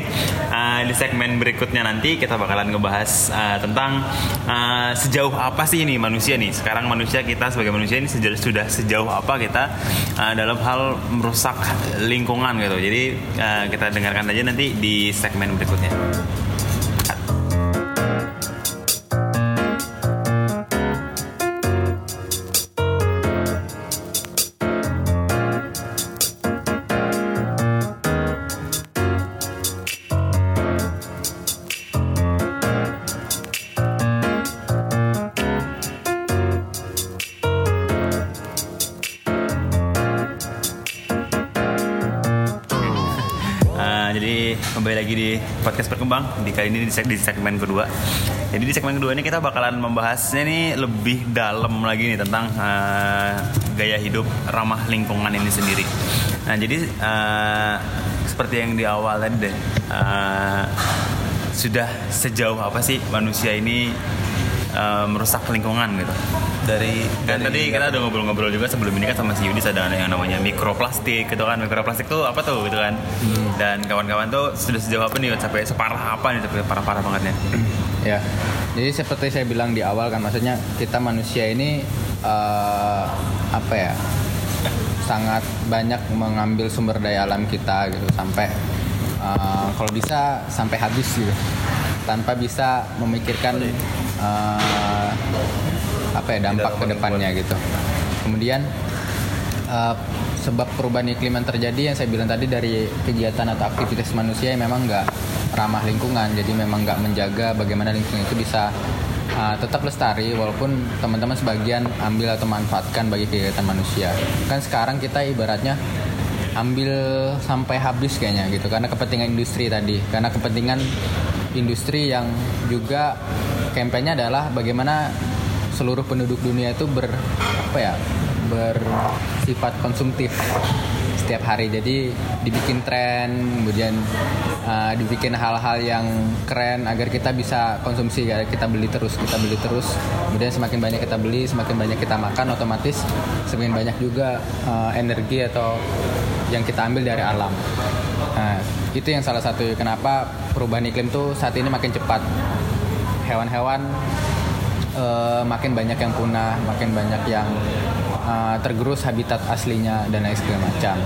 eh, di segmen berikutnya nanti kita bakalan ngebahas eh, tentang eh, sejauh apa sih ini manusia nih. Sekarang manusia kita sebagai manusia ini sejauh, sudah sejauh apa kita eh, dalam hal merusak lingkungan gitu. Jadi eh, kita dengarkan aja nanti di segmen berikutnya. Podcast berkembang di kali ini di, seg- di segmen kedua. Jadi di segmen kedua ini kita bakalan membahasnya nih lebih dalam lagi nih tentang eh, gaya hidup ramah lingkungan ini sendiri. Nah jadi eh, seperti yang di awal tadi deh, eh, sudah sejauh apa sih manusia ini eh, merusak lingkungan gitu? Dari Dan tadi kita udah ngobrol-ngobrol juga sebelum ini kan sama si Yudis ada yang namanya mikroplastik gitu kan. Mikroplastik tuh apa tuh gitu kan. Dan kawan-kawan tuh sudah sejauh apa nih sampai separah apa nih sampai parah-parah bangetnya. Ya, jadi seperti saya bilang di awal kan, maksudnya kita manusia ini eh, apa ya, sangat banyak mengambil sumber daya alam kita gitu sampai eh, kalau bisa sampai habis gitu, tanpa bisa memikirkan eh, apa ya dampak ke depannya gitu. Kemudian eh, sebab perubahan iklim yang terjadi yang saya bilang tadi dari kegiatan atau aktivitas manusia yang memang nggak ramah lingkungan jadi memang nggak menjaga bagaimana lingkungan itu bisa uh, tetap lestari walaupun teman-teman sebagian ambil atau manfaatkan bagi kegiatan manusia. Kan sekarang kita ibaratnya ambil sampai habis kayaknya gitu karena kepentingan industri tadi. Karena kepentingan industri yang juga kampanye adalah bagaimana seluruh penduduk dunia itu ber apa ya bersifat konsumtif setiap hari. Jadi dibikin tren kemudian uh, dibikin hal-hal yang keren agar kita bisa konsumsi ya kita beli terus kita beli terus. Kemudian semakin banyak kita beli semakin banyak kita makan otomatis semakin banyak juga uh, energi atau yang kita ambil dari alam. Nah, itu yang salah satu kenapa perubahan iklim tuh saat ini makin cepat. Hewan-hewan eh, makin banyak yang punah, makin banyak yang eh, tergerus habitat aslinya dan lain segala macam.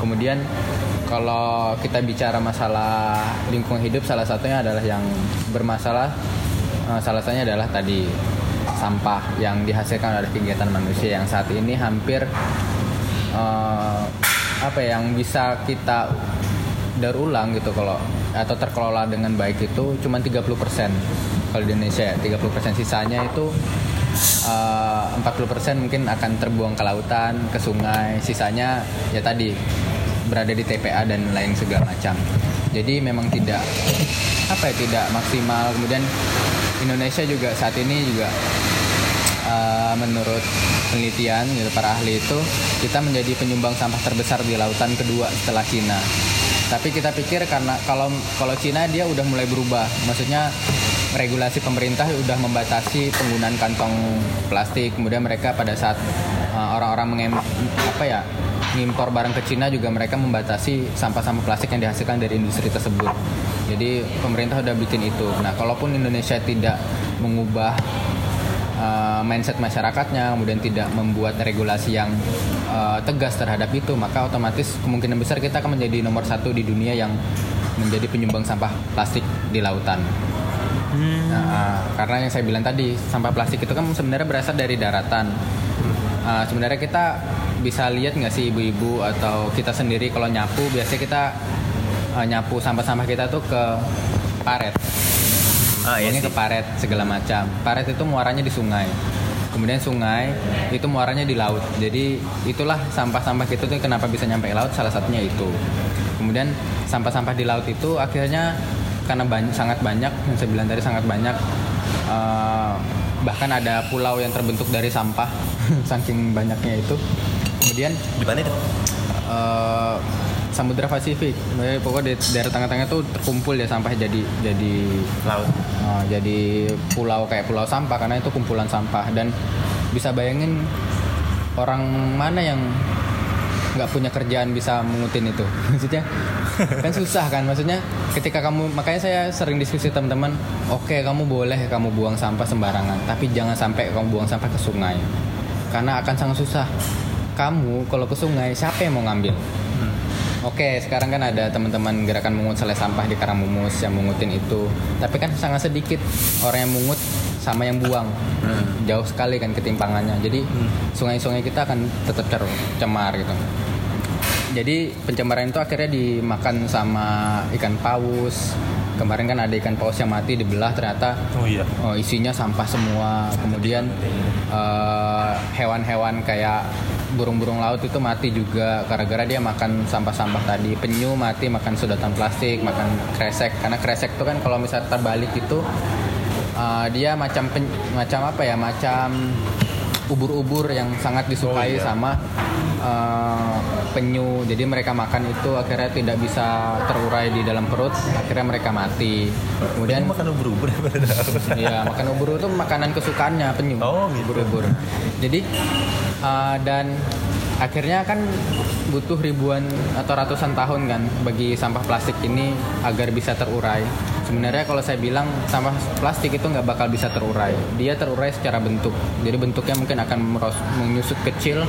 Kemudian kalau kita bicara masalah lingkungan hidup, salah satunya adalah yang bermasalah. eh, salah satunya adalah tadi sampah yang dihasilkan oleh kegiatan manusia yang saat ini hampir eh, apa ya, yang bisa kita daur ulang gitu kalau atau terkelola dengan baik itu cuma 30% kalau di Indonesia ya 30% sisanya itu eh, 40% mungkin akan terbuang ke lautan ke sungai. Sisanya ya tadi berada di TPA dan lain segala macam. Jadi memang tidak apa ya tidak maksimal. Kemudian Indonesia juga saat ini juga Uh, menurut penelitian gitu, para ahli itu kita menjadi penyumbang sampah terbesar di lautan kedua setelah Cina. Tapi kita pikir karena kalau kalau Cina dia udah mulai berubah, maksudnya regulasi pemerintah udah membatasi penggunaan kantong plastik. Kemudian mereka pada saat uh, orang-orang mengem apa ya ngimpor barang ke Cina juga mereka membatasi sampah-sampah plastik yang dihasilkan dari industri tersebut. Jadi pemerintah udah bikin itu. Nah, kalaupun Indonesia tidak mengubah uh, mindset masyarakatnya, kemudian tidak membuat regulasi yang uh, tegas terhadap itu, maka otomatis kemungkinan besar kita akan menjadi nomor satu di dunia yang menjadi penyumbang sampah plastik di lautan. Nah, uh, karena yang saya bilang tadi, sampah plastik itu kan sebenarnya berasal dari daratan. Uh, sebenarnya kita bisa lihat nggak sih ibu-ibu atau kita sendiri kalau nyapu, biasanya kita uh, nyapu sampah-sampah kita tuh ke paret Ah, iya buangnya ke paret segala macam. Paret itu muaranya di sungai. Kemudian sungai itu muaranya di laut. Jadi itulah sampah-sampah kita tuh kenapa bisa nyampe ke laut salah satunya itu. Kemudian sampah-sampah di laut itu akhirnya karena banyak, sangat banyak yang saya bilang tadi sangat banyak eh, bahkan ada pulau yang terbentuk dari sampah saking banyaknya itu. Kemudian di mana itu? eh, Samudra Pasifik. Pokoknya di daerah tengah-tengah tuh terkumpul ya sampah jadi jadi Laut. uh, jadi pulau kayak pulau sampah karena itu kumpulan sampah. Dan bisa bayangin orang mana yang nggak punya kerjaan bisa mengutin itu? Maksudnya kan susah kan? Maksudnya ketika kamu makanya saya sering diskusi teman-teman oke kamu boleh kamu buang sampah sembarangan tapi jangan sampai kamu buang sampah ke sungai karena akan sangat susah. Kamu kalau ke sungai siapa yang mau ngambil Oke, sekarang kan ada teman-teman gerakan mungut selai sampah di Karangmumus yang mungutin itu. Tapi kan sangat sedikit orang yang mungut sama yang buang. Jauh sekali kan ketimpangannya. Jadi sungai-sungai kita akan tetap tercemar gitu. Jadi pencemaran itu akhirnya dimakan sama ikan paus, kemarin kan ada ikan paus yang mati dibelah ternyata Oh iya. oh, isinya sampah semua. Kemudian eh, hewan-hewan kayak burung-burung laut itu mati juga gara-gara dia makan sampah-sampah tadi. Penyu mati makan sedotan plastik makan kresek. Karena kresek itu kan kalau misalnya terbalik itu eh, dia macam pen- macam apa ya? Macam ubur-ubur yang sangat disukai Oh, iya. sama eh, penyu jadi mereka makan itu akhirnya tidak bisa terurai di dalam perut akhirnya mereka mati kemudian Dia makan ubur-ubur daun. Iya, makan ubur itu makanan kesukaannya penyu. Oh, gitu. Ubur-ubur. Jadi uh, dan akhirnya kan butuh ribuan atau ratusan tahun kan bagi sampah plastik ini agar bisa terurai. Sebenarnya kalau saya bilang sampah plastik itu nggak bakal bisa terurai. Dia terurai secara bentuk. Jadi bentuknya mungkin akan menyusut kecil,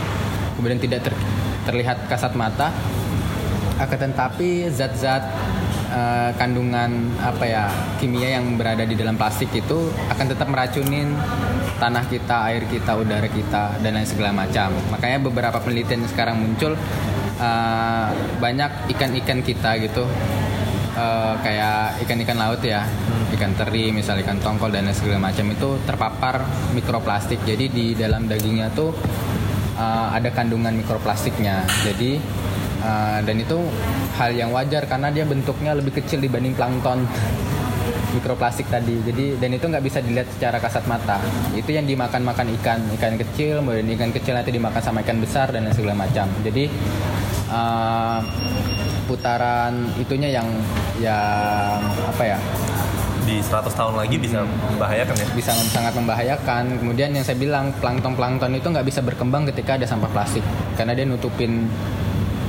kemudian tidak ter- terlihat kasat mata. Akan tetapi zat-zat eh, kandungan apa ya kimia yang berada di dalam plastik itu akan tetap meracunin tanah kita, air kita, udara kita dan lain segala macam. Makanya beberapa penelitian sekarang muncul eh, banyak ikan-ikan kita gitu eh, kayak ikan-ikan laut ya, ikan teri, misal ikan tongkol dan segala macam itu terpapar mikroplastik. Jadi di dalam dagingnya tuh uh, ada kandungan mikroplastiknya. Jadi uh, dan itu hal yang wajar karena dia bentuknya lebih kecil dibanding plankton mikroplastik tadi. Jadi dan itu nggak bisa dilihat secara kasat mata. Itu yang dimakan makan ikan, ikan kecil, kemudian ikan kecil nanti dimakan sama ikan besar dan segala macam. Jadi uh, putaran itunya yang yang apa ya Di 100 tahun lagi bisa membahayakan ya. bisa sangat membahayakan. Kemudian yang saya bilang plankton-plankton itu nggak bisa berkembang ketika ada sampah plastik karena dia nutupin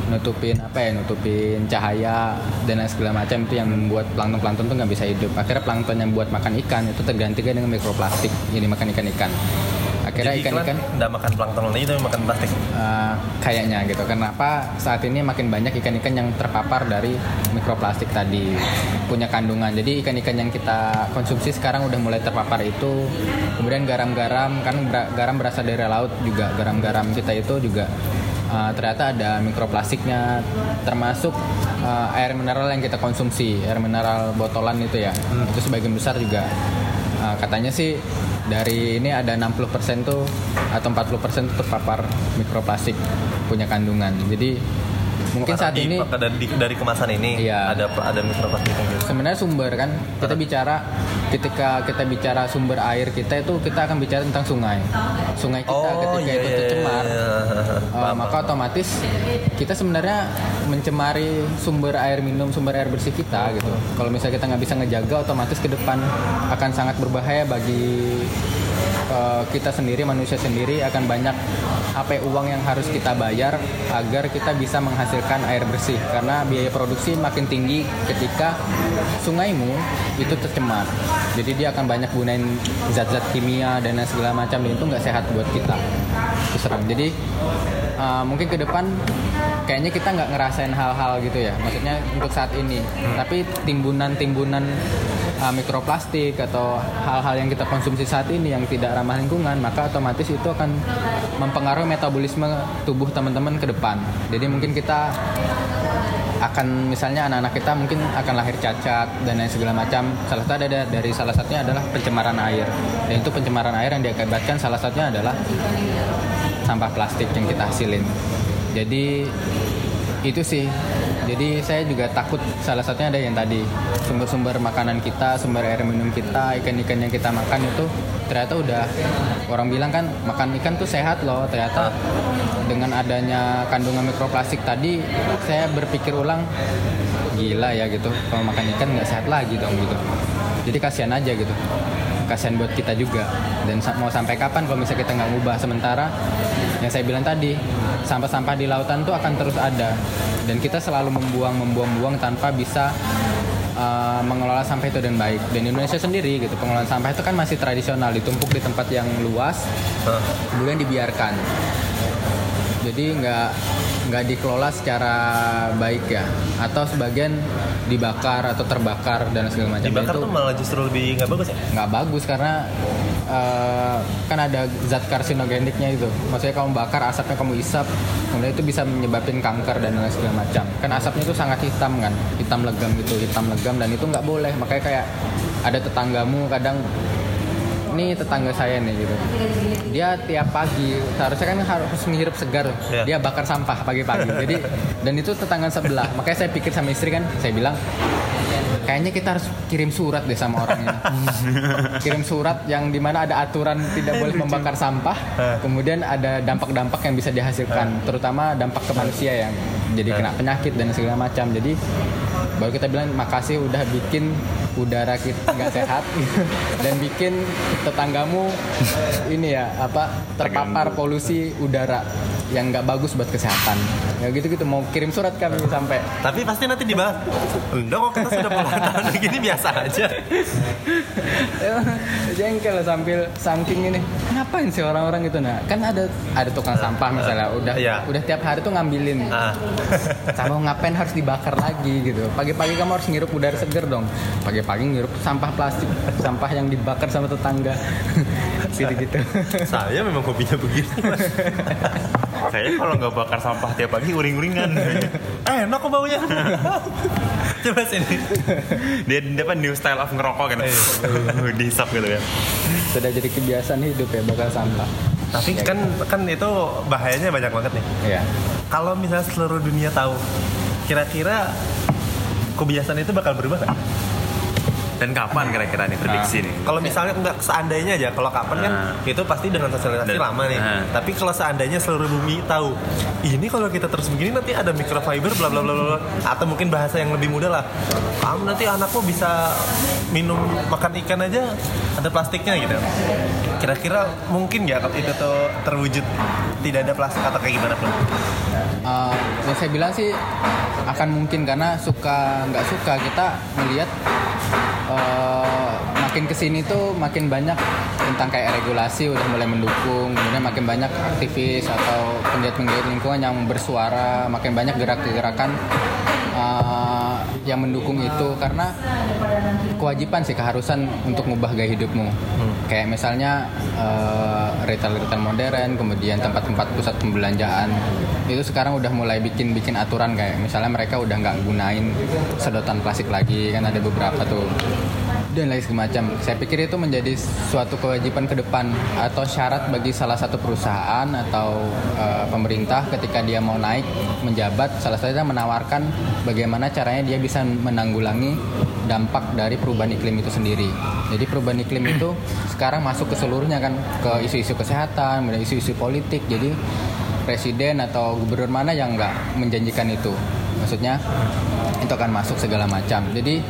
nutupin apa ya nutupin cahaya dan lain segala macam itu yang membuat plankton-plankton itu nggak bisa hidup. Akhirnya plankton yang buat makan ikan itu tergantikan dengan mikroplastik yang dimakan ikan-ikan. Akhirnya ikan-ikan nggak makan plankton lagi tapi makan plastik. Uh, kayaknya gitu. Kenapa saat ini makin banyak ikan-ikan yang terpapar dari mikroplastik tadi punya kandungan. Jadi ikan-ikan yang kita konsumsi sekarang udah mulai terpapar itu. Kemudian garam-garam kan garam berasal dari laut juga. Garam-garam kita itu juga uh, ternyata ada mikroplastiknya termasuk uh, air mineral yang kita konsumsi, air mineral botolan itu ya. Itu sebagian besar juga Uh, katanya sih dari ini ada 60% tuh atau 40% tuh terpapar mikroplastik punya kandungan. Jadi mungkin saat Di- ini dari, dari kemasan ini Iya. ada ada mikroplastik gitu. sebenarnya sumber kan kita bicara ketika kita bicara sumber air kita itu kita akan bicara tentang sungai. Sungai kita ketika itu tercemar Uh, maka otomatis kita sebenarnya mencemari sumber air minum, sumber air bersih kita gitu. Kalau misalnya kita nggak bisa ngejaga, otomatis ke depan akan sangat berbahaya bagi uh, kita sendiri, manusia sendiri akan banyak apa ya, uang yang harus kita bayar agar kita bisa menghasilkan air bersih. Karena biaya produksi makin tinggi ketika sungaimu itu tercemar. Jadi dia akan banyak gunain zat-zat kimia dan segala macam dan itu nggak sehat buat kita. Serem. Jadi uh, mungkin ke depan kayaknya kita nggak ngerasain hal-hal gitu ya. Maksudnya untuk saat ini. Tapi timbunan-timbunan uh, mikroplastik atau hal-hal yang kita konsumsi saat ini yang tidak ramah lingkungan, maka otomatis itu akan mempengaruhi metabolisme tubuh teman-teman ke depan. Jadi mungkin kita akan misalnya anak-anak kita mungkin akan lahir cacat dan lain segala macam. Salah satu ada dari salah satunya adalah pencemaran air. Dan itu pencemaran air yang diakibatkan salah satunya adalah sampah plastik yang kita hasilin. Jadi itu sih. Jadi saya juga takut salah satunya ada yang tadi sumber-sumber makanan kita, sumber air minum kita, ikan-ikan yang kita makan itu ternyata udah orang bilang kan makan ikan tuh sehat loh. Ternyata dengan adanya kandungan mikroplastik tadi saya berpikir ulang gila ya gitu. Kalau makan ikan nggak sehat lagi dong gitu. Jadi kasihan aja gitu kasihan buat kita juga dan mau sampai kapan kalau misalnya kita nggak ngubah sementara yang saya bilang tadi sampah-sampah di lautan tuh akan terus ada dan kita selalu membuang membuang buang tanpa bisa uh, mengelola sampah itu dengan baik. Dan Indonesia sendiri gitu pengelolaan sampah itu kan masih tradisional ditumpuk di tempat yang luas kemudian dibiarkan. Jadi nggak nggak dikelola secara baik ya? Atau sebagian dibakar atau terbakar dan segala macam. Dibakar itu tuh malah justru lebih nggak bagus ya? nggak bagus karena eh, kan ada zat karsinogeniknya itu. Maksudnya kamu bakar asapnya kamu isap kemudian itu bisa menyebabkan kanker dan lain segala macam. Kan asapnya itu sangat hitam kan? Hitam legam gitu hitam legam dan itu nggak boleh. Makanya kayak ada tetanggamu kadang ini tetangga saya nih gitu. Dia tiap pagi seharusnya kan harus menghirup segar. Iya. dia bakar sampah pagi-pagi. Jadi dan itu tetangga sebelah. Makanya saya pikir sama istri kan saya bilang kayaknya kita harus kirim surat deh sama orangnya. Kirim surat yang di mana ada aturan tidak boleh membakar sampah kemudian ada dampak-dampak yang bisa dihasilkan terutama dampak ke manusia yang jadi kena penyakit dan segala macam. Jadi baru kita bilang makasih udah bikin udara kita nggak sehat. Dan bikin tetanggamu ini ya apa terpapar polusi udara yang nggak bagus buat kesehatan ya gitu gitu mau kirim surat kami sampai Tapi pasti nanti dibalas. Enggak kok kita sudah puluhan tahun begini biasa aja. jengkel sambil saking ini ngapain sih orang-orang itu nah kan ada ada tukang sampah misalnya udah Iya. udah tiap hari tuh ngambilin Ah. sama ngapain harus dibakar lagi gitu pagi-pagi kamu harus ngirup udara seger dong pagi-pagi ngirup sampah plastik sampah yang dibakar sama tetangga gitu gitu Saya memang hobinya begini. Saya kalau nggak bakar sampah tiap pagi uring-uringan. eh, enak kok baunya. Coba sini. dia apa new style of ngerokok kan. Dihisap gitu ya. sudah jadi kebiasaan hidup ya bakar sampah Tapi kan kan itu bahayanya banyak banget nih. ya Kalau misalnya seluruh dunia tahu, kira-kira kebiasaan itu bakal berubah nggak? Dan kapan kira-kira nih prediksi nih? Kalau misalnya enggak seandainya aja, kalau kapan kan Ah. itu pasti dengan sosialisasi Dan- lama nih. ah. Tapi kalau seandainya seluruh bumi tahu, ini kalau kita terus begini nanti ada microfiber bla bla bla bla atau mungkin bahasa yang lebih mudah lah. Kamu nanti anakmu bisa minum makan ikan aja ada plastiknya gitu. Kira-kira mungkin nggak kalau itu tuh terwujud tidak ada plastik atau kayak gimana pun? Eh, yang saya bilang sih akan mungkin karena suka nggak suka kita melihat eh, makin ke sini tuh makin banyak tentang kayak regulasi udah mulai mendukung kemudian makin banyak aktivis atau penggiat-penggiat lingkungan yang bersuara makin banyak gerak-gerakan eh, yang mendukung itu karena kewajiban sih keharusan untuk ngubah gaya hidupmu. Kayak misalnya eh, retail-retail modern kemudian tempat-tempat pusat pembelanjaan. Itu sekarang udah mulai bikin bikin aturan kayak misalnya mereka udah nggak gunain sedotan plastik lagi kan ada beberapa tuh dan lain semacam. Saya pikir itu menjadi suatu kewajiban ke depan atau syarat bagi salah satu perusahaan atau eh, pemerintah ketika dia mau naik menjabat salah satunya menawarkan bagaimana caranya dia bisa menanggulangi dampak dari perubahan iklim itu sendiri. Jadi perubahan iklim itu sekarang masuk ke seluruhnya kan ke isu-isu kesehatan, kemudian isu-isu politik. Jadi presiden atau gubernur mana yang nggak menjanjikan itu? Maksudnya itu akan masuk segala macam. Jadi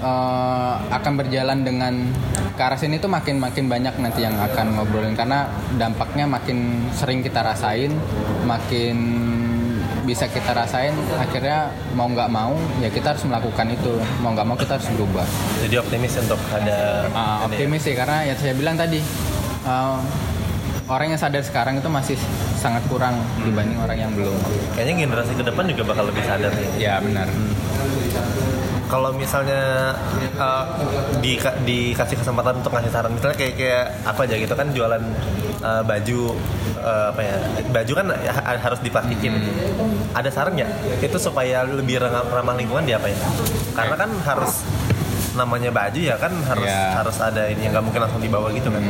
eh, akan berjalan dengan ke arah sini tuh makin makin banyak nanti yang akan ngobrolin. Karena dampaknya makin sering kita rasain, makin bisa kita rasain akhirnya mau nggak mau ya kita harus melakukan itu. Mau nggak mau kita harus berubah. Jadi optimis untuk ada ya. optimis sih karena ya saya bilang tadi eh, orang yang sadar sekarang itu masih sangat kurang dibanding orang yang belum. Kayaknya generasi ke depan juga bakal lebih sadar nih. ya benar Kalau misalnya uh, di, dikasih kesempatan untuk ngasih saran, misalnya kayak kayak apa aja gitu kan jualan uh, baju uh, apa ya baju kan ha- harus diplastikin. Ada saran nggak itu supaya lebih ramah, ramah lingkungan di apa ya? Karena kan harus namanya baju ya kan harus Iya. harus ada ini yang nggak mungkin langsung dibawa gitu kan.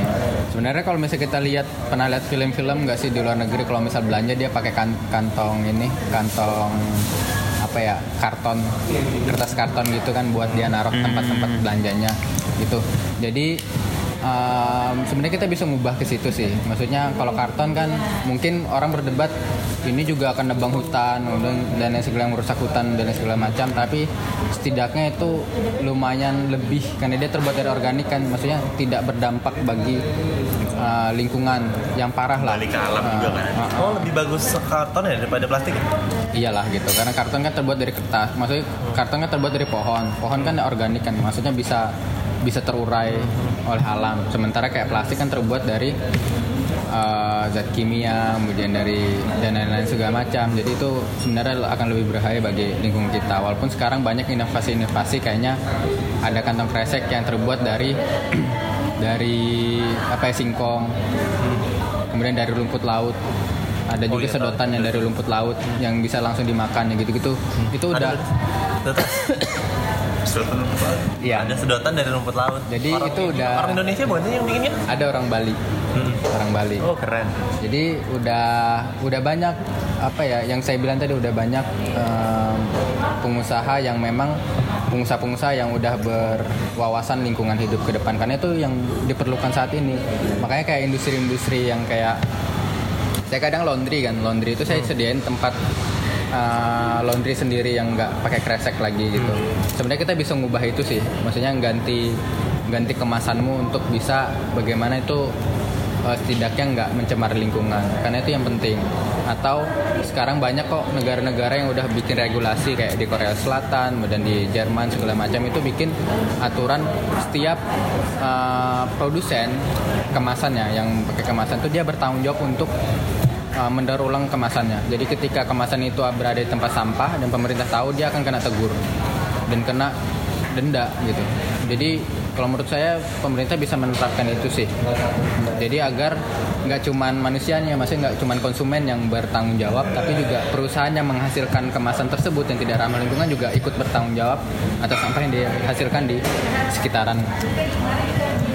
Sebenarnya kalau misalnya kita lihat pernah lihat film-film nggak sih di luar negeri kalau misal belanja dia pakai kan- kantong ini kantong apa ya karton kertas karton gitu kan buat dia naruh tempat-tempat belanjanya gitu. Jadi um, sebenarnya kita bisa ngubah ke situ sih. Maksudnya kalau karton kan mungkin orang berdebat ini juga akan nebang hutan dan dan lain segala merusak hutan dan lain segala macam tapi setidaknya itu lumayan lebih karena dia terbuat dari organik kan maksudnya tidak berdampak bagi uh, lingkungan yang parah lah Balik ke alam juga kan. Uh, uh, Oh lebih bagus karton ya daripada plastik. ya? iyalah gitu karena karton kan terbuat dari kertas maksudnya karton kan terbuat dari pohon pohon kan organik kan maksudnya bisa bisa terurai oleh alam sementara kayak plastik kan terbuat dari eh, zat kimia, kemudian dari dan lain-lain segala macam. Jadi itu sebenarnya akan lebih berbahaya bagi lingkungan kita. Walaupun sekarang banyak inovasi-inovasi kayaknya ada kantong kresek yang terbuat dari dari apa ya singkong, kemudian dari rumput laut. Ada juga iya, sedotan yang dari rumput laut yang bisa langsung dimakan ya gitu-gitu. Itu udah Sedotan. Sedotan Iya. Ada sedotan dari rumput laut. Jadi Orang itu udah- orang Indonesia bukan sih yang bikinnya? ada orang Bali. Orang Bali. Oh keren. Jadi udah udah banyak apa ya yang saya bilang tadi udah banyak em, pengusaha yang memang pengusaha-pengusaha yang udah berwawasan lingkungan hidup ke depan karena itu yang diperlukan saat ini. Makanya kayak industri-industri yang kayak saya kadang laundry kan, laundry itu saya sediain tempat uh, laundry sendiri yang nggak pakai kresek lagi gitu. Sebenarnya kita bisa ngubah itu sih, maksudnya ganti ganti kemasanmu untuk bisa bagaimana itu uh, setidaknya nggak mencemar lingkungan, karena itu yang penting. Atau sekarang banyak kok negara-negara yang udah bikin regulasi kayak di Korea Selatan, kemudian di Jerman segala macam itu bikin aturan setiap uh, produsen kemasannya yang pakai kemasan itu dia bertanggung jawab untuk uh, mendaur ulang kemasannya. Jadi ketika kemasan itu berada di tempat sampah dan pemerintah tahu dia akan kena tegur dan kena denda gitu. Jadi kalau menurut saya pemerintah bisa menerapkan itu sih. Jadi agar nggak cuman manusianya, maksudnya nggak cuman konsumen yang bertanggung jawab, tapi juga perusahaan yang menghasilkan kemasan tersebut yang tidak ramah lingkungan juga ikut bertanggung jawab atas sampah yang dihasilkan di sekitaran.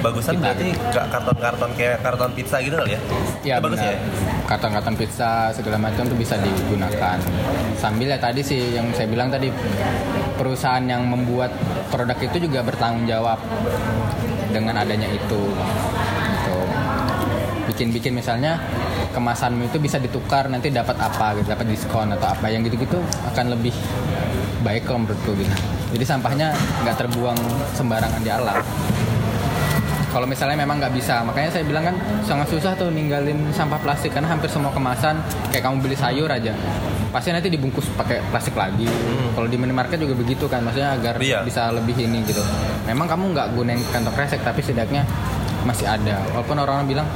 Bagusan Kita- berarti karton-karton kayak karton pizza gitu kali ya? Ya Itu bagus ya. Karton-karton pizza segala macam itu bisa digunakan. Sambil ya tadi sih yang saya bilang tadi perusahaan yang membuat produk itu juga bertanggung jawab dengan adanya itu. Gitu. Bikin-bikin misalnya kemasanmu itu bisa ditukar nanti dapat apa gitu, dapat diskon atau apa yang gitu-gitu akan lebih baik kalau menurutku gitu. Jadi sampahnya nggak terbuang sembarangan di alam kalau misalnya memang nggak bisa. Makanya saya bilang kan sangat susah tuh ninggalin sampah plastik karena hampir semua kemasan kayak kamu beli sayur aja pasti nanti dibungkus pakai plastik lagi. Kalau di minimarket juga begitu kan maksudnya agar Iya. bisa lebih ini gitu. Memang kamu nggak gunain kantong kresek tapi setidaknya masih ada. Walaupun orang-orang bilang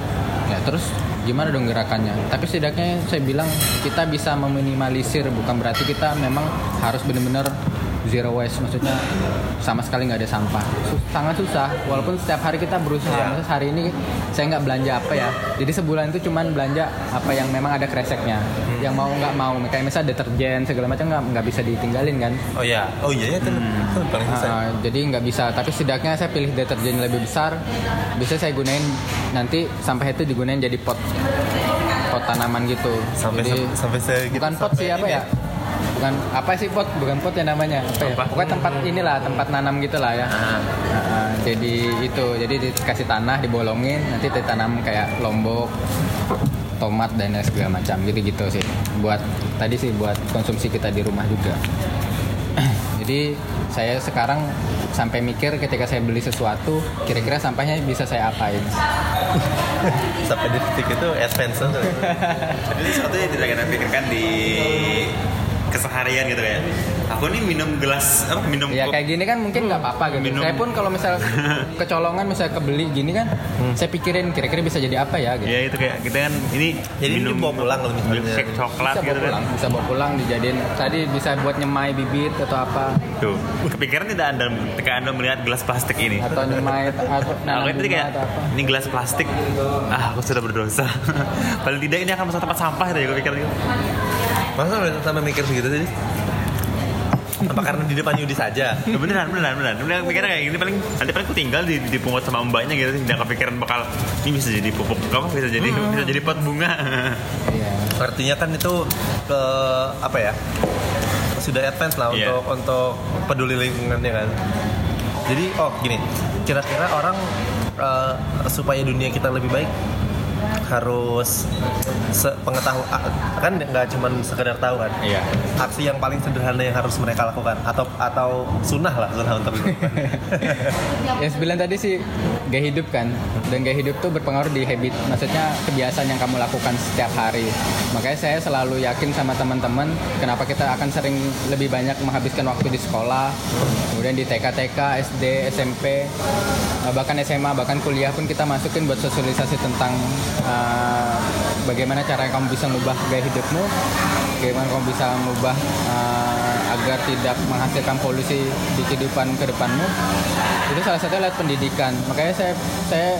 ya terus gimana dong gerakannya? Tapi setidaknya saya bilang kita bisa meminimalisir bukan berarti kita memang harus benar-benar zero waste maksudnya sama sekali nggak ada sampah. Sangat susah walaupun setiap hari kita berusaha Iya. Maksudnya hari ini saya nggak belanja apa ya. Jadi sebulan itu cuman belanja apa yang memang ada kreseknya. Yang mau nggak mau kayak misalnya deterjen segala macam nggak nggak bisa ditinggalin kan? Oh iya. Oh iya ya itu itu paling susah. Ah, jadi nggak bisa. Tapi setidaknya saya pilih deterjen lebih besar. Bisa saya gunain nanti sampah itu digunain jadi pot pot tanaman gitu. Sampai jadi sampai segitu. bukan pot sampai sih apa ini ya bukan apa sih pot? Bukan pot ya namanya. Apa ya? Pokoknya tempat inilah tempat nanam gitulah ya. Ah. Nah, jadi itu jadi dikasih tanah dibolongin nanti ditanam kayak lombok tomat dan segala macam. Gitu gitu sih. Buat tadi sih buat konsumsi kita di rumah juga. Jadi saya sekarang sampai mikir ketika saya beli sesuatu kira-kira sampahnya bisa saya apain? Sampai di titik itu expense. Tapi itu sesuatu yang tidak kita pikirkan di keseharian gitu kayak aku nih minum gelas apa minum Ya kayak gini kan mungkin nggak apa-apa gitu. Minum. Saya pun kalau misal kecolongan misalnya kebeli gini kan, saya pikirin kira-kira bisa jadi apa ya gitu. ya itu kayak kita kan ini Jadi ini dibawa pulang kalau misalnya. milkshake coklat Bisa gitu bawa kan pulang, bisa bawa pulang dijadiin tadi bisa buat nyemai bibit atau apa tuh kepikiran tidak anda ketika anda melihat gelas plastik ini atau nyemai atau Nah, aku itu kayak atau apa. ini gelas plastik ah aku sudah berdosa paling tidak ini akan masuk tempat sampah gitu ya kepikiran gitu Masa sampai sampai mikir segitu sih? Apa karena di depan Yudi saja? Ya, beneran beneran beneran beneran mikirnya kayak gini paling nanti paling aku tinggal di dipungut sama mbaknya gitu sih tidak kepikiran bakal ini bisa jadi pupuk apa bisa jadi bisa jadi pot bunga Iya. Artinya kan itu ke apa ya? Sudah advance lah Iya. untuk untuk peduli lingkungannya kan. Jadi oh gini, kira-kira orang eh, supaya dunia kita lebih baik harus pengetahuan kan nggak cuma sekedar tahu kan? Iya. aksi yang paling sederhana yang harus mereka lakukan atau atau sunnah lah sunnah untuk Yang sembilan tadi sih gaya hidup kan? Dan gaya hidup tuh berpengaruh di habit maksudnya kebiasaan yang kamu lakukan setiap hari. Makanya saya selalu yakin sama teman-teman kenapa kita akan sering lebih banyak menghabiskan waktu di sekolah kemudian di TK TK SD SMP bahkan SMA bahkan kuliah pun kita masukin buat sosialisasi tentang uh, bagaimana cara kamu bisa mengubah gaya hidupmu? Bagaimana kamu bisa mengubah uh, agar tidak menghasilkan polusi di kehidupan ke depanmu? Itu salah satu lewat pendidikan. Makanya saya saya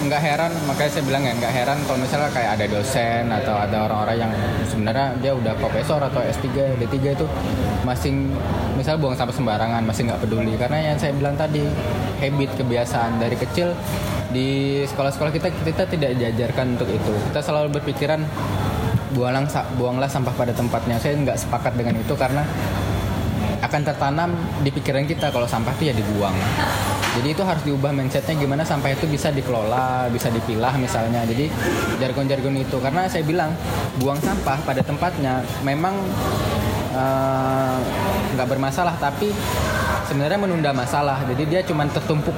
nggak heran makanya saya bilang ya nggak heran kalau misalnya kayak ada dosen atau ada orang-orang yang sebenarnya dia udah profesor atau S3 D3 itu masih misal buang sampah sembarangan masih nggak peduli. Karena yang saya bilang tadi habit kebiasaan dari kecil di sekolah-sekolah kita kita tidak diajarkan untuk itu. Kita selalu berpikiran buanglah buanglah sampah pada tempatnya. Saya nggak sepakat dengan itu karena akan tertanam di pikiran kita kalau sampah itu ya dibuang. Jadi itu harus diubah mindsetnya gimana sampah itu bisa dikelola bisa dipilah misalnya. Jadi jargon-jargon itu. Karena saya bilang buang sampah pada tempatnya memang eh, nggak uh, bermasalah tapi sebenarnya menunda masalah. Jadi dia cuma tertumpuk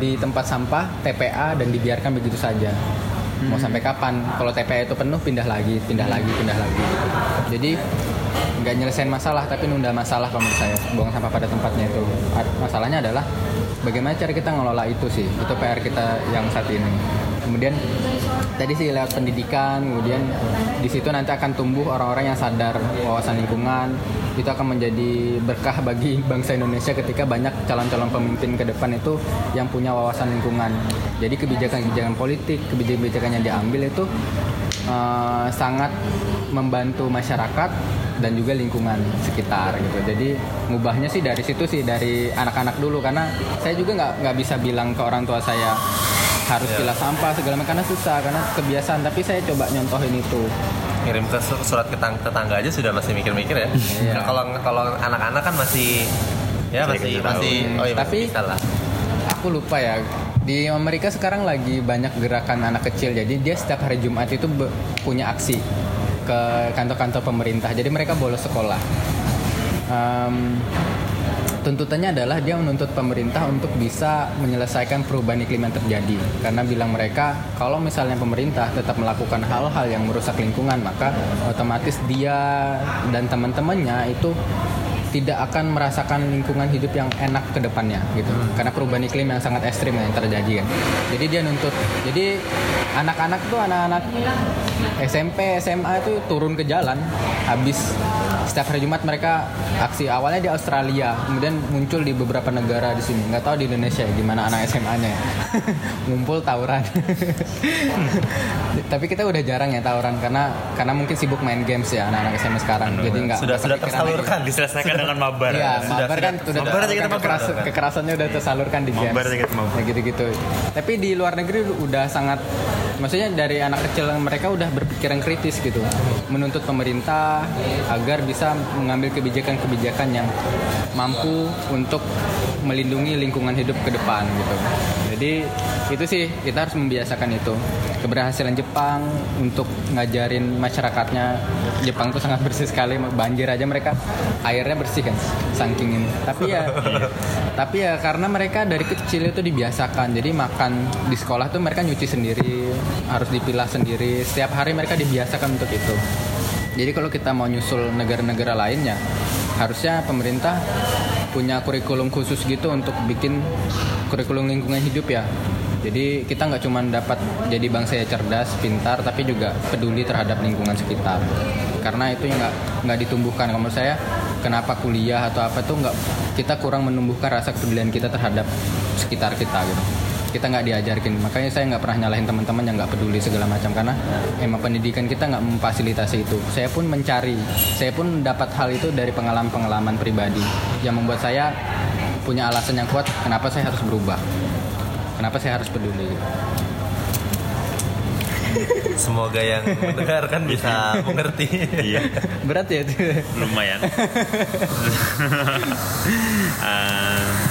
di tempat sampah TPA dan dibiarkan begitu saja. Mau hmm. sampai kapan? Kalau TPA itu penuh pindah lagi pindah lagi pindah lagi. Jadi nggak nyelesain masalah tapi nunda masalah kalau menurut saya. Buang sampah pada tempatnya itu. Masalahnya adalah bagaimana cara kita ngelola itu sih? Itu PR kita yang saat ini kemudian tadi sih lewat pendidikan kemudian di situ nanti akan tumbuh orang-orang yang sadar wawasan lingkungan. Itu akan menjadi berkah bagi bangsa Indonesia ketika banyak calon-calon pemimpin ke depan itu yang punya wawasan lingkungan. Jadi kebijakan-kebijakan politik kebijakan-kebijakan yang diambil itu uh, sangat membantu masyarakat dan juga lingkungan sekitar gitu. Jadi ngubahnya sih dari situ sih dari anak-anak dulu. Karena saya juga nggak nggak bisa bilang ke orang tua saya harus yeah. pilah sampah segala macam karena susah karena kebiasaan tapi saya coba nyontohin itu ngirim ke surat ke tetangga aja sudah masih mikir-mikir ya. Yeah. Nah, kalau kalau anak-anak kan masih ya masih masih oh iya, tapi masih aku lupa ya di Amerika sekarang lagi banyak gerakan anak kecil jadi dia setiap hari Jumat itu punya aksi ke kantor-kantor pemerintah. Jadi mereka bolos sekolah. Um, tuntutannya adalah dia menuntut pemerintah untuk bisa menyelesaikan perubahan iklim yang terjadi. Karena bilang mereka kalau misalnya pemerintah tetap melakukan hal-hal yang merusak lingkungan maka otomatis dia dan teman-temannya itu tidak akan merasakan lingkungan hidup yang enak ke depannya gitu. Hmm. karena perubahan iklim yang sangat ekstrim yang terjadi kan. Jadi dia nuntut jadi anak-anak tuh anak-anak SMP SMA itu turun ke jalan. Habis setiap hari Jumat mereka aksi. Awalnya di Australia kemudian muncul di beberapa negara di sini. Nggak tahu di Indonesia ya gimana anak SMA-nya ngumpul tawuran. Tapi kita udah jarang ya tawuran karena karena mungkin sibuk main games ya anak-anak SMA sekarang. Jadi nggak sudah sudah tersalurkan diselesaikan dengan mabar. Iya, sudah, mabar kan sudah, mabar kita kekeras, kekerasannya udah tersalurkan di games. Mabar. gitu-gitu. Tapi di luar negeri udah sangat maksudnya dari anak kecil mereka udah berpikiran kritis gitu. Menuntut pemerintah agar bisa mengambil kebijakan-kebijakan yang mampu untuk melindungi lingkungan hidup ke depan gitu. Jadi itu sih kita harus membiasakan itu. Keberhasilan Jepang untuk ngajarin masyarakatnya Jepang tuh sangat bersih sekali banjir aja mereka airnya bersih kan saking ini. Tapi ya tapi ya karena mereka dari kecil itu dibiasakan. Jadi makan di sekolah tuh mereka nyuci sendiri, harus dipilah sendiri. Setiap hari mereka dibiasakan untuk itu. Jadi kalau kita mau nyusul negara-negara lainnya, harusnya pemerintah punya kurikulum khusus gitu untuk bikin kurikulum lingkungan hidup ya. Jadi kita nggak cuma dapat jadi bangsa yang cerdas, pintar, tapi juga peduli terhadap lingkungan sekitar. Karena itu nggak nggak ditumbuhkan. Kalau saya, kenapa kuliah atau apa tuh nggak kita kurang menumbuhkan rasa kepedulian kita terhadap sekitar kita gitu kita nggak diajarkan makanya saya nggak pernah nyalahin teman-teman yang nggak peduli segala macam karena emang pendidikan kita nggak memfasilitasi itu saya pun mencari saya pun dapat hal itu dari pengalaman-pengalaman pribadi yang membuat saya punya alasan yang kuat kenapa saya harus berubah kenapa saya harus peduli Semoga yang mendengarkan bisa mengerti. Iya. Berat ya itu. Lumayan. uh,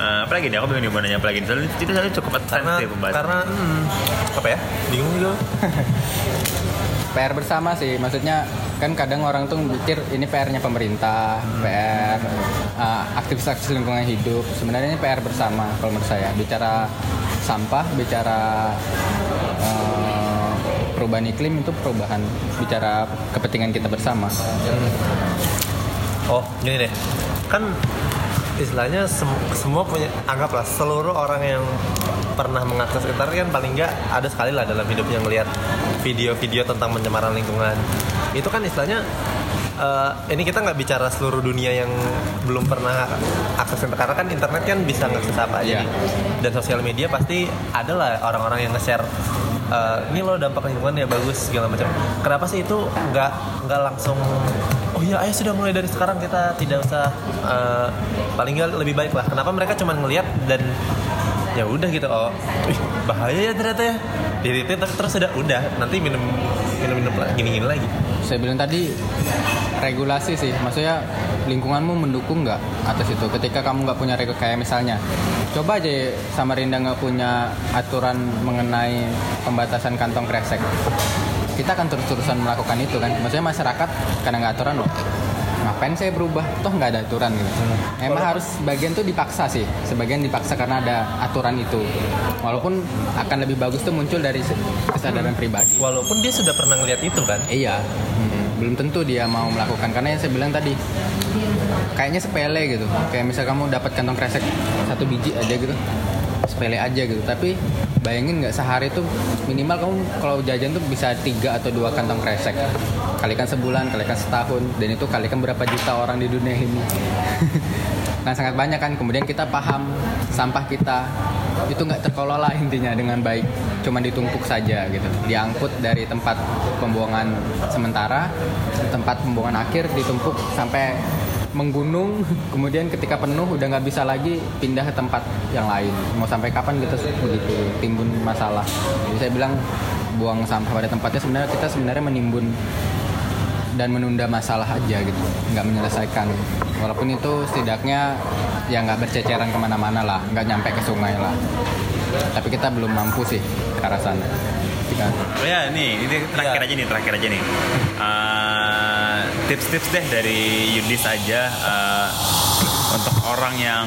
uh, apa lagi nih aku pengen mau nanya apa lagi soalnya itu saya cukup karena sih pembahasan. karena hmm, apa ya? Bingung juga PR bersama sih maksudnya kan kadang orang tuh mikir ini PR-nya pemerintah hmm. PR uh, aktivis-aktivis lingkungan hidup. Sebenarnya ini PR bersama kalau menurut saya. Bicara sampah bicara uh, perubahan iklim itu perubahan bicara kepentingan kita bersama. Oh gini deh. Kan istilahnya sem- semua punya anggaplah seluruh orang yang pernah mengakses internet kan paling nggak ada sekali lah dalam hidupnya ngelihat video-video tentang pencemaran lingkungan. Itu kan istilahnya eh, ini kita nggak bicara seluruh dunia yang belum pernah akses internet karena kan internet kan bisa ngakses apa aja Iya. dan sosial media pasti ada lah orang-orang yang nge-share eh, ini loh dampak lingkungan ya bagus segala macam. Kenapa sih itu nggak nggak langsung oh iya ayo sudah mulai dari sekarang kita tidak usah eh, paling nggak lebih baik lah. Kenapa mereka cuma ngelihat dan ya udah gitu oh ih, bahaya ya ternyata ya. Diri terus terus udah nanti minum minum minum gini gini lagi. Saya bilang tadi regulasi sih. Maksudnya lingkunganmu mendukung nggak atas itu? Ketika kamu nggak punya regulasi kayak misalnya coba aja Samarinda nggak punya aturan mengenai pembatasan kantong kresek kita akan terus-terusan melakukan itu kan. Maksudnya masyarakat karena nggak aturan loh. Ngapain saya berubah? Toh nggak ada aturan gitu. Emang harus sebagian tuh dipaksa sih. Sebagian dipaksa karena ada aturan itu. Walaupun akan lebih bagus tuh muncul dari kesadaran pribadi. Walaupun dia sudah pernah ngeliat itu kan? Iya, Hmm, belum tentu dia mau melakukan. Karena yang saya bilang tadi kayaknya sepele gitu. Kayak misal kamu dapat kantong kresek satu biji aja gitu, sepele aja gitu. Tapi bayangin nggak sehari tuh minimal kamu kalau jajan tuh bisa tiga atau dua kantong kresek. Kalikan sebulan, kalikan setahun, dan itu kalikan berapa juta orang di dunia ini. nah sangat banyak kan. Kemudian kita paham sampah kita itu nggak terkelola intinya dengan baik cuman ditumpuk saja gitu diangkut dari tempat pembuangan sementara tempat pembuangan akhir ditumpuk sampai menggunung kemudian ketika penuh udah nggak bisa lagi pindah ke tempat yang lain. Mau sampai kapan kita begitu timbun masalah. Jadi saya bilang buang sampah pada tempatnya sebenarnya kita sebenarnya menimbun dan menunda masalah aja gitu nggak menyelesaikan. Walaupun itu setidaknya ya nggak berceceran ke mana-mana lah nggak nyampe ke sungai lah. Tapi kita belum mampu sih ke arah sana. Kita- Oh ya, nih, ini terakhir Ya. aja nih, terakhir aja nih. Eh, Tips-tips deh dari Yudis aja eh, untuk orang yang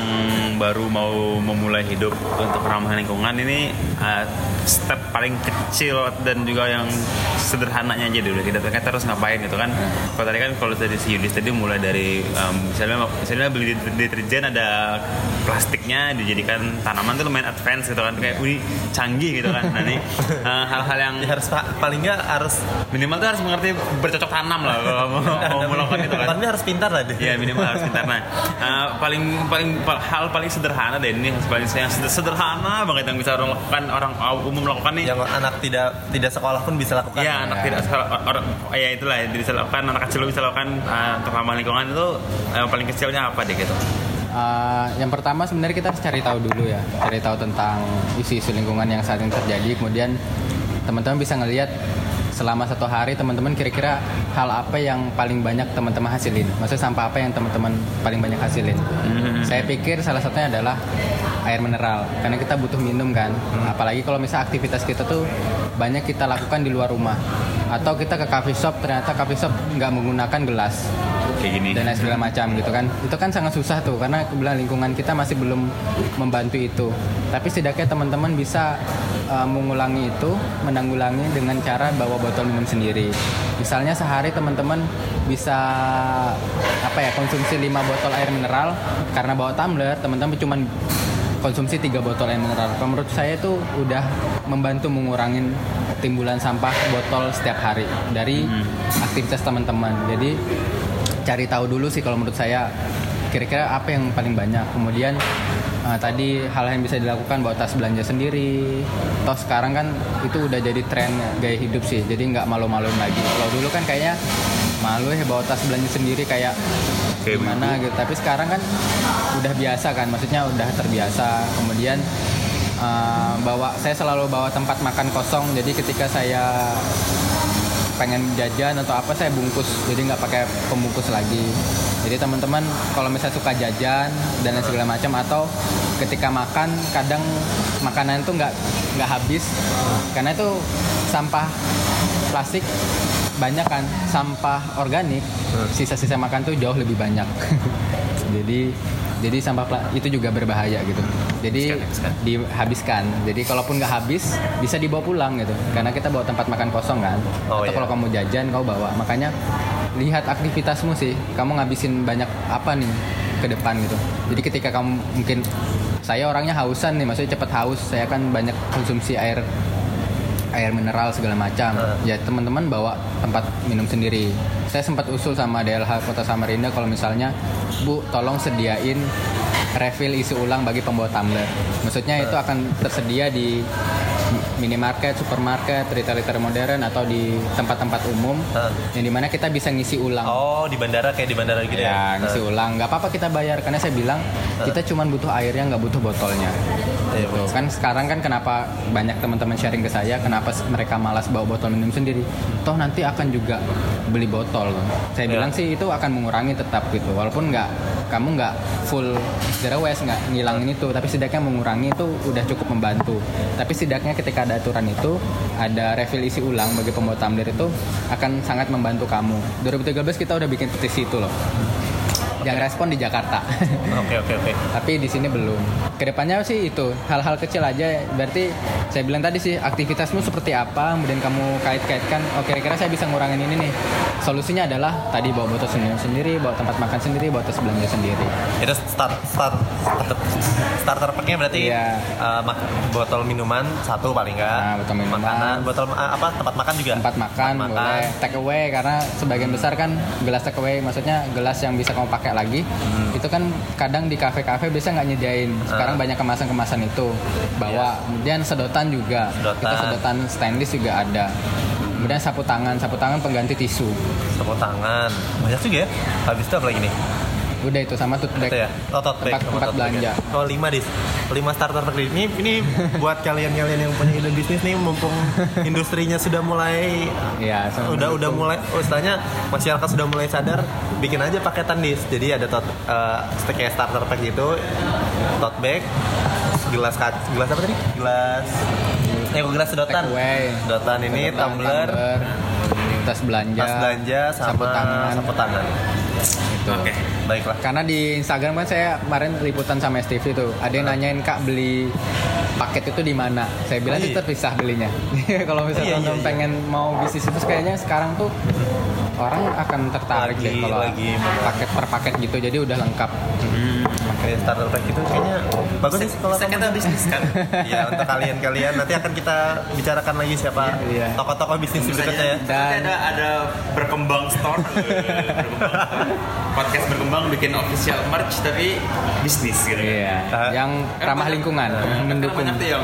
baru mau memulai hidup untuk ramah lingkungan ini eh, step paling kecil dan juga yang sederhananya aja dulu. Kita kita harus ngapain gitu kan? Kalau tadi kan kalau dari si Yudis tadi mulai dari em, misalnya misalnya beli deterjen ada plastiknya dijadikan tanaman tuh lumayan advance gitu kan kayak wih canggih gitu kan. Nah ini eh, hal-hal yang ya harus pa- paling nggak harus minimal tuh harus mengerti bercocok tanam lah kalau mau, mau melakukan itu kan. nggak harus pintar lah deh Iya minimal harus pintar. Nah eh, paling paling pa- hal paling sederhana deh ini paling yang seder- sederhana banget yang bisa orang lakukan orang umum lakukan nih. yang anak tidak tidak sekolah pun bisa lakukan Iya anak Ya. tidak sekolah orang ya itulah yang bisa lakukan anak kecil bisa lakukan eh, untuk ramah lingkungan itu yang paling kecilnya apa deh gitu. Uh, yang pertama sebenarnya kita harus cari tahu dulu ya, cari tahu tentang isu-isu lingkungan yang saat ini terjadi. Kemudian teman-teman bisa ngelihat selama satu hari teman-teman kira-kira hal apa yang paling banyak teman-teman hasilin. Maksudnya sampah apa yang teman-teman paling banyak hasilin. Saya pikir salah satunya adalah air mineral karena kita butuh minum kan. Apalagi kalau misalnya aktivitas kita tuh banyak kita lakukan di luar rumah atau kita ke coffee shop ternyata coffee shop nggak menggunakan gelas Kayak gini. dan lain segala macam gitu kan itu kan sangat susah tuh karena kebetulan lingkungan kita masih belum membantu itu tapi setidaknya teman-teman bisa uh, mengulangi itu menanggulangi dengan cara bawa botol minum sendiri misalnya sehari teman-teman bisa apa ya konsumsi 5 botol air mineral karena bawa tumbler teman-teman cuman konsumsi tiga botol air mineral. Menurut saya itu udah membantu mengurangi timbulan sampah botol setiap hari dari aktivitas teman-teman. Jadi cari tahu dulu sih kalau menurut saya kira-kira apa yang paling banyak. Kemudian eh, tadi hal yang bisa dilakukan bawa tas belanja sendiri. Toh sekarang kan itu udah jadi tren gaya hidup sih. Jadi nggak malu-maluin lagi. Kalau dulu kan kayaknya malu ya bawa tas belanja sendiri kayak Kayak gimana gitu tapi sekarang kan udah biasa kan maksudnya udah terbiasa kemudian eh, bawa saya selalu bawa tempat makan kosong jadi ketika saya pengen jajan atau apa saya bungkus. Jadi nggak pakai pembungkus lagi. Jadi teman-teman kalau misalnya suka jajan dan lain segala macam atau ketika makan kadang makanan itu nggak nggak habis. Karena itu sampah plastik banyak kan sampah organik sisa-sisa makan tuh jauh lebih banyak. Jadi jadi sampah pla- itu juga berbahaya gitu. Jadi Habiskan, habiskan. dihabiskan. Jadi kalaupun nggak habis bisa dibawa pulang gitu. Karena kita bawa tempat makan kosong kan. Oh, atau iya. kalau kamu jajan kau bawa. Makanya lihat aktivitasmu sih. Kamu ngabisin banyak apa nih ke depan gitu. Jadi ketika kamu mungkin saya orangnya hausan nih, maksudnya cepat haus, saya kan banyak konsumsi air air mineral segala macam. Ya teman-teman bawa tempat minum sendiri. Saya sempat usul sama DLH Kota Samarinda kalau misalnya Bu tolong sediain refill isi ulang bagi pembawa tumbler. Maksudnya itu akan tersedia di minimarket, supermarket, retail-retail modern atau di tempat-tempat umum Hah. yang di mana kita bisa ngisi ulang. Oh di bandara kayak di bandara gitu ya? Ya, ngisi ulang. Nggak apa-apa kita bayar karena saya bilang kita cuma butuh airnya nggak butuh botolnya. Iya, Gitu. Kan sekarang kan kenapa banyak teman-teman sharing ke saya kenapa mereka malas bawa botol minum sendiri. Toh nanti akan juga beli botol. Saya Iya. bilang sih itu akan mengurangi tetap gitu. Walaupun nggak kamu nggak full zero waste nggak ngilangin itu, tapi setidaknya mengurangi itu udah cukup membantu. Tapi setidaknya ketika ada aturan itu ada refill isi ulang bagi pembawa tumbler itu akan sangat membantu kamu. 2013 kita udah bikin petisi itu loh. Yang respon di Jakarta. Oke oke oke. tapi di sini belum. Ke depannya sih itu hal-hal kecil aja. Berarti saya bilang tadi sih aktivitasmu seperti apa, kemudian kamu kait-kaitkan. Oh kira-kira saya bisa ngurangin ini nih. Solusinya adalah tadi bawa botol sendiri, sendiri bawa tempat makan sendiri, bawa tas belanja sendiri. Itu start start starter, starter packnya berarti Iya. uh, botol minuman satu paling nggak. Nah, botol minuman. Makanan, botol uh, apa tempat makan juga. Tempat makan Tempat boleh take away karena sebagian besar kan gelas take away, maksudnya gelas yang bisa kamu pakai lagi. Hmm. Itu kan kadang di kafe-kafe biasa nggak nyediain. Sekarang banyak kemasan-kemasan itu. Bawa. Kemudian sedotan juga. Iya. Sedotan. Kita sedotan stainless juga ada. Kemudian sapu tangan, sapu tangan pengganti tisu. Sapu tangan. Banyak juga ya. Habis itu apa lagi nih? Udah itu sama tote bag. Itu ya. Oh, tote bag Tempat- tempat tote bag belanja. ya. Oh, lima dis. Lima starter pack ini ini buat kalian-kalian yang punya ide bisnis nih mumpung industrinya sudah mulai Iya, sama udah udah mulai oh istilahnya masyarakat sudah mulai sadar bikin aja paketan dis jadi ada tot uh, kayak starter pack gitu tote bag gelas kac gelas apa tadi gelas eh gelas sedotan sedotan ini Sedotan, tumbler tas belanja, tas belanja sama sapu tangan. sapu tangan Gitu. Oke. baiklah Karena di Instagram kan saya kemarin liputan sama STV tuh, ada yang nanyain kak beli paket itu di mana? Saya bilang Oh, itu iya. terpisah belinya. Kalau Iya, misalnya iya, teman iya. pengen mau bisnis itu kayaknya sekarang tuh orang akan tertarik Lagi- deh kalau lagi paket per paket gitu, jadi udah lengkap. Kayak starter pack itu kayaknya bagus sih kalau Bisa kita bisnis kan? ya untuk kalian-kalian nanti akan kita bicarakan lagi siapa Iya. tokoh-tokoh bisnis berikutnya ya Dan- ada ada berkembang store, eh, berkembang store. podcast berkembang bikin official merch tapi bisnis gitu. kan. Iya, Ah. yang ramah lingkungan, Karena mendukung. banyak tuh yang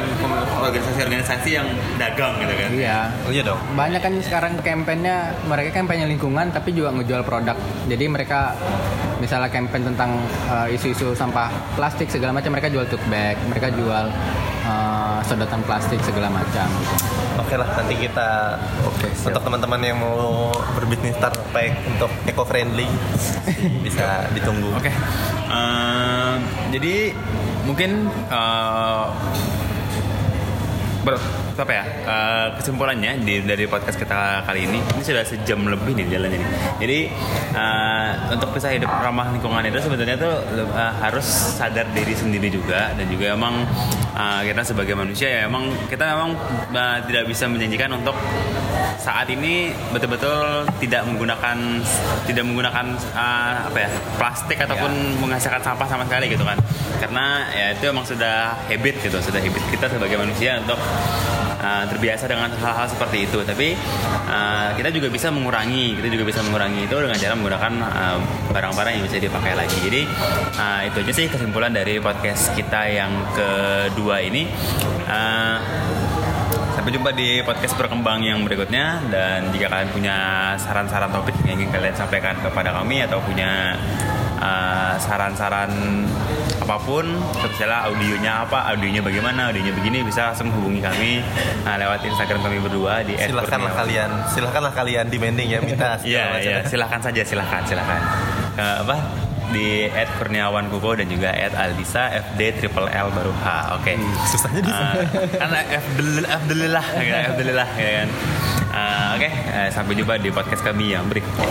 organisasi-organisasi yang dagang gitu kan. Iya. oh iya dong Banyak kan sekarang kampanyenya mereka kampanye lingkungan tapi juga ngejual produk. Jadi mereka misalnya campaign tentang uh, isu-isu sampah plastik segala macam mereka jual tote bag, mereka jual uh, sedotan plastik segala macam gitu. Oke lah, nanti kita untuk teman-teman yang mau berbisnis pack untuk eco friendly bisa ditunggu. Oke. Eh, jadi mungkin eh, ber, apa ya? Eh, kesimpulannya di, dari podcast kita kali ini ini sudah sejam lebih nih jalannya nih. Jadi eh, untuk bisa hidup ramah lingkungan itu sebenarnya tuh eh, harus sadar diri sendiri juga. Dan juga emang eh, kita sebagai manusia ya emang kita emang eh, tidak bisa menjanjikan untuk saat ini betul-betul tidak menggunakan tidak menggunakan eh, apa ya plastik ataupun menghasilkan sampah sama sekali gitu kan. Karena ya itu emang sudah habit gitu sudah habit kita sebagai manusia untuk eh, terbiasa dengan hal-hal seperti itu. Tapi eh, kita juga bisa mengurangi kita juga bisa mengurangi itu dengan cara menggunakan eh, barang-barang yang bisa dipakai lagi. Jadi eh, itu aja sih kesimpulan dari podcast kita yang kedua ini. Eh, Sampai jumpa di podcast berkembang yang berikutnya. Dan jika kalian punya saran-saran topik yang ingin kalian sampaikan kepada kami atau punya uh, saran-saran apa pun, misalnya audionya apa, audionya bagaimana, audionya begini bisa langsung hubungi kami uh, lewat Instagram kami berdua di Silahkanlah kalian, silahkanlah kalian demanding ya minta Iya, iya, silahkan saja, silahkan, silahkan. Eh, apa? Di at Kurniawan Kuko dan juga at Aldisa FD triple L baru H. Oke. Susahnya di Eh, karena Alhamdulillah, Alhamdulillah, ya, Alhamdulillah, ya kan. Eh, Oke, eh, sampai jumpa di podcast kami yang berikutnya.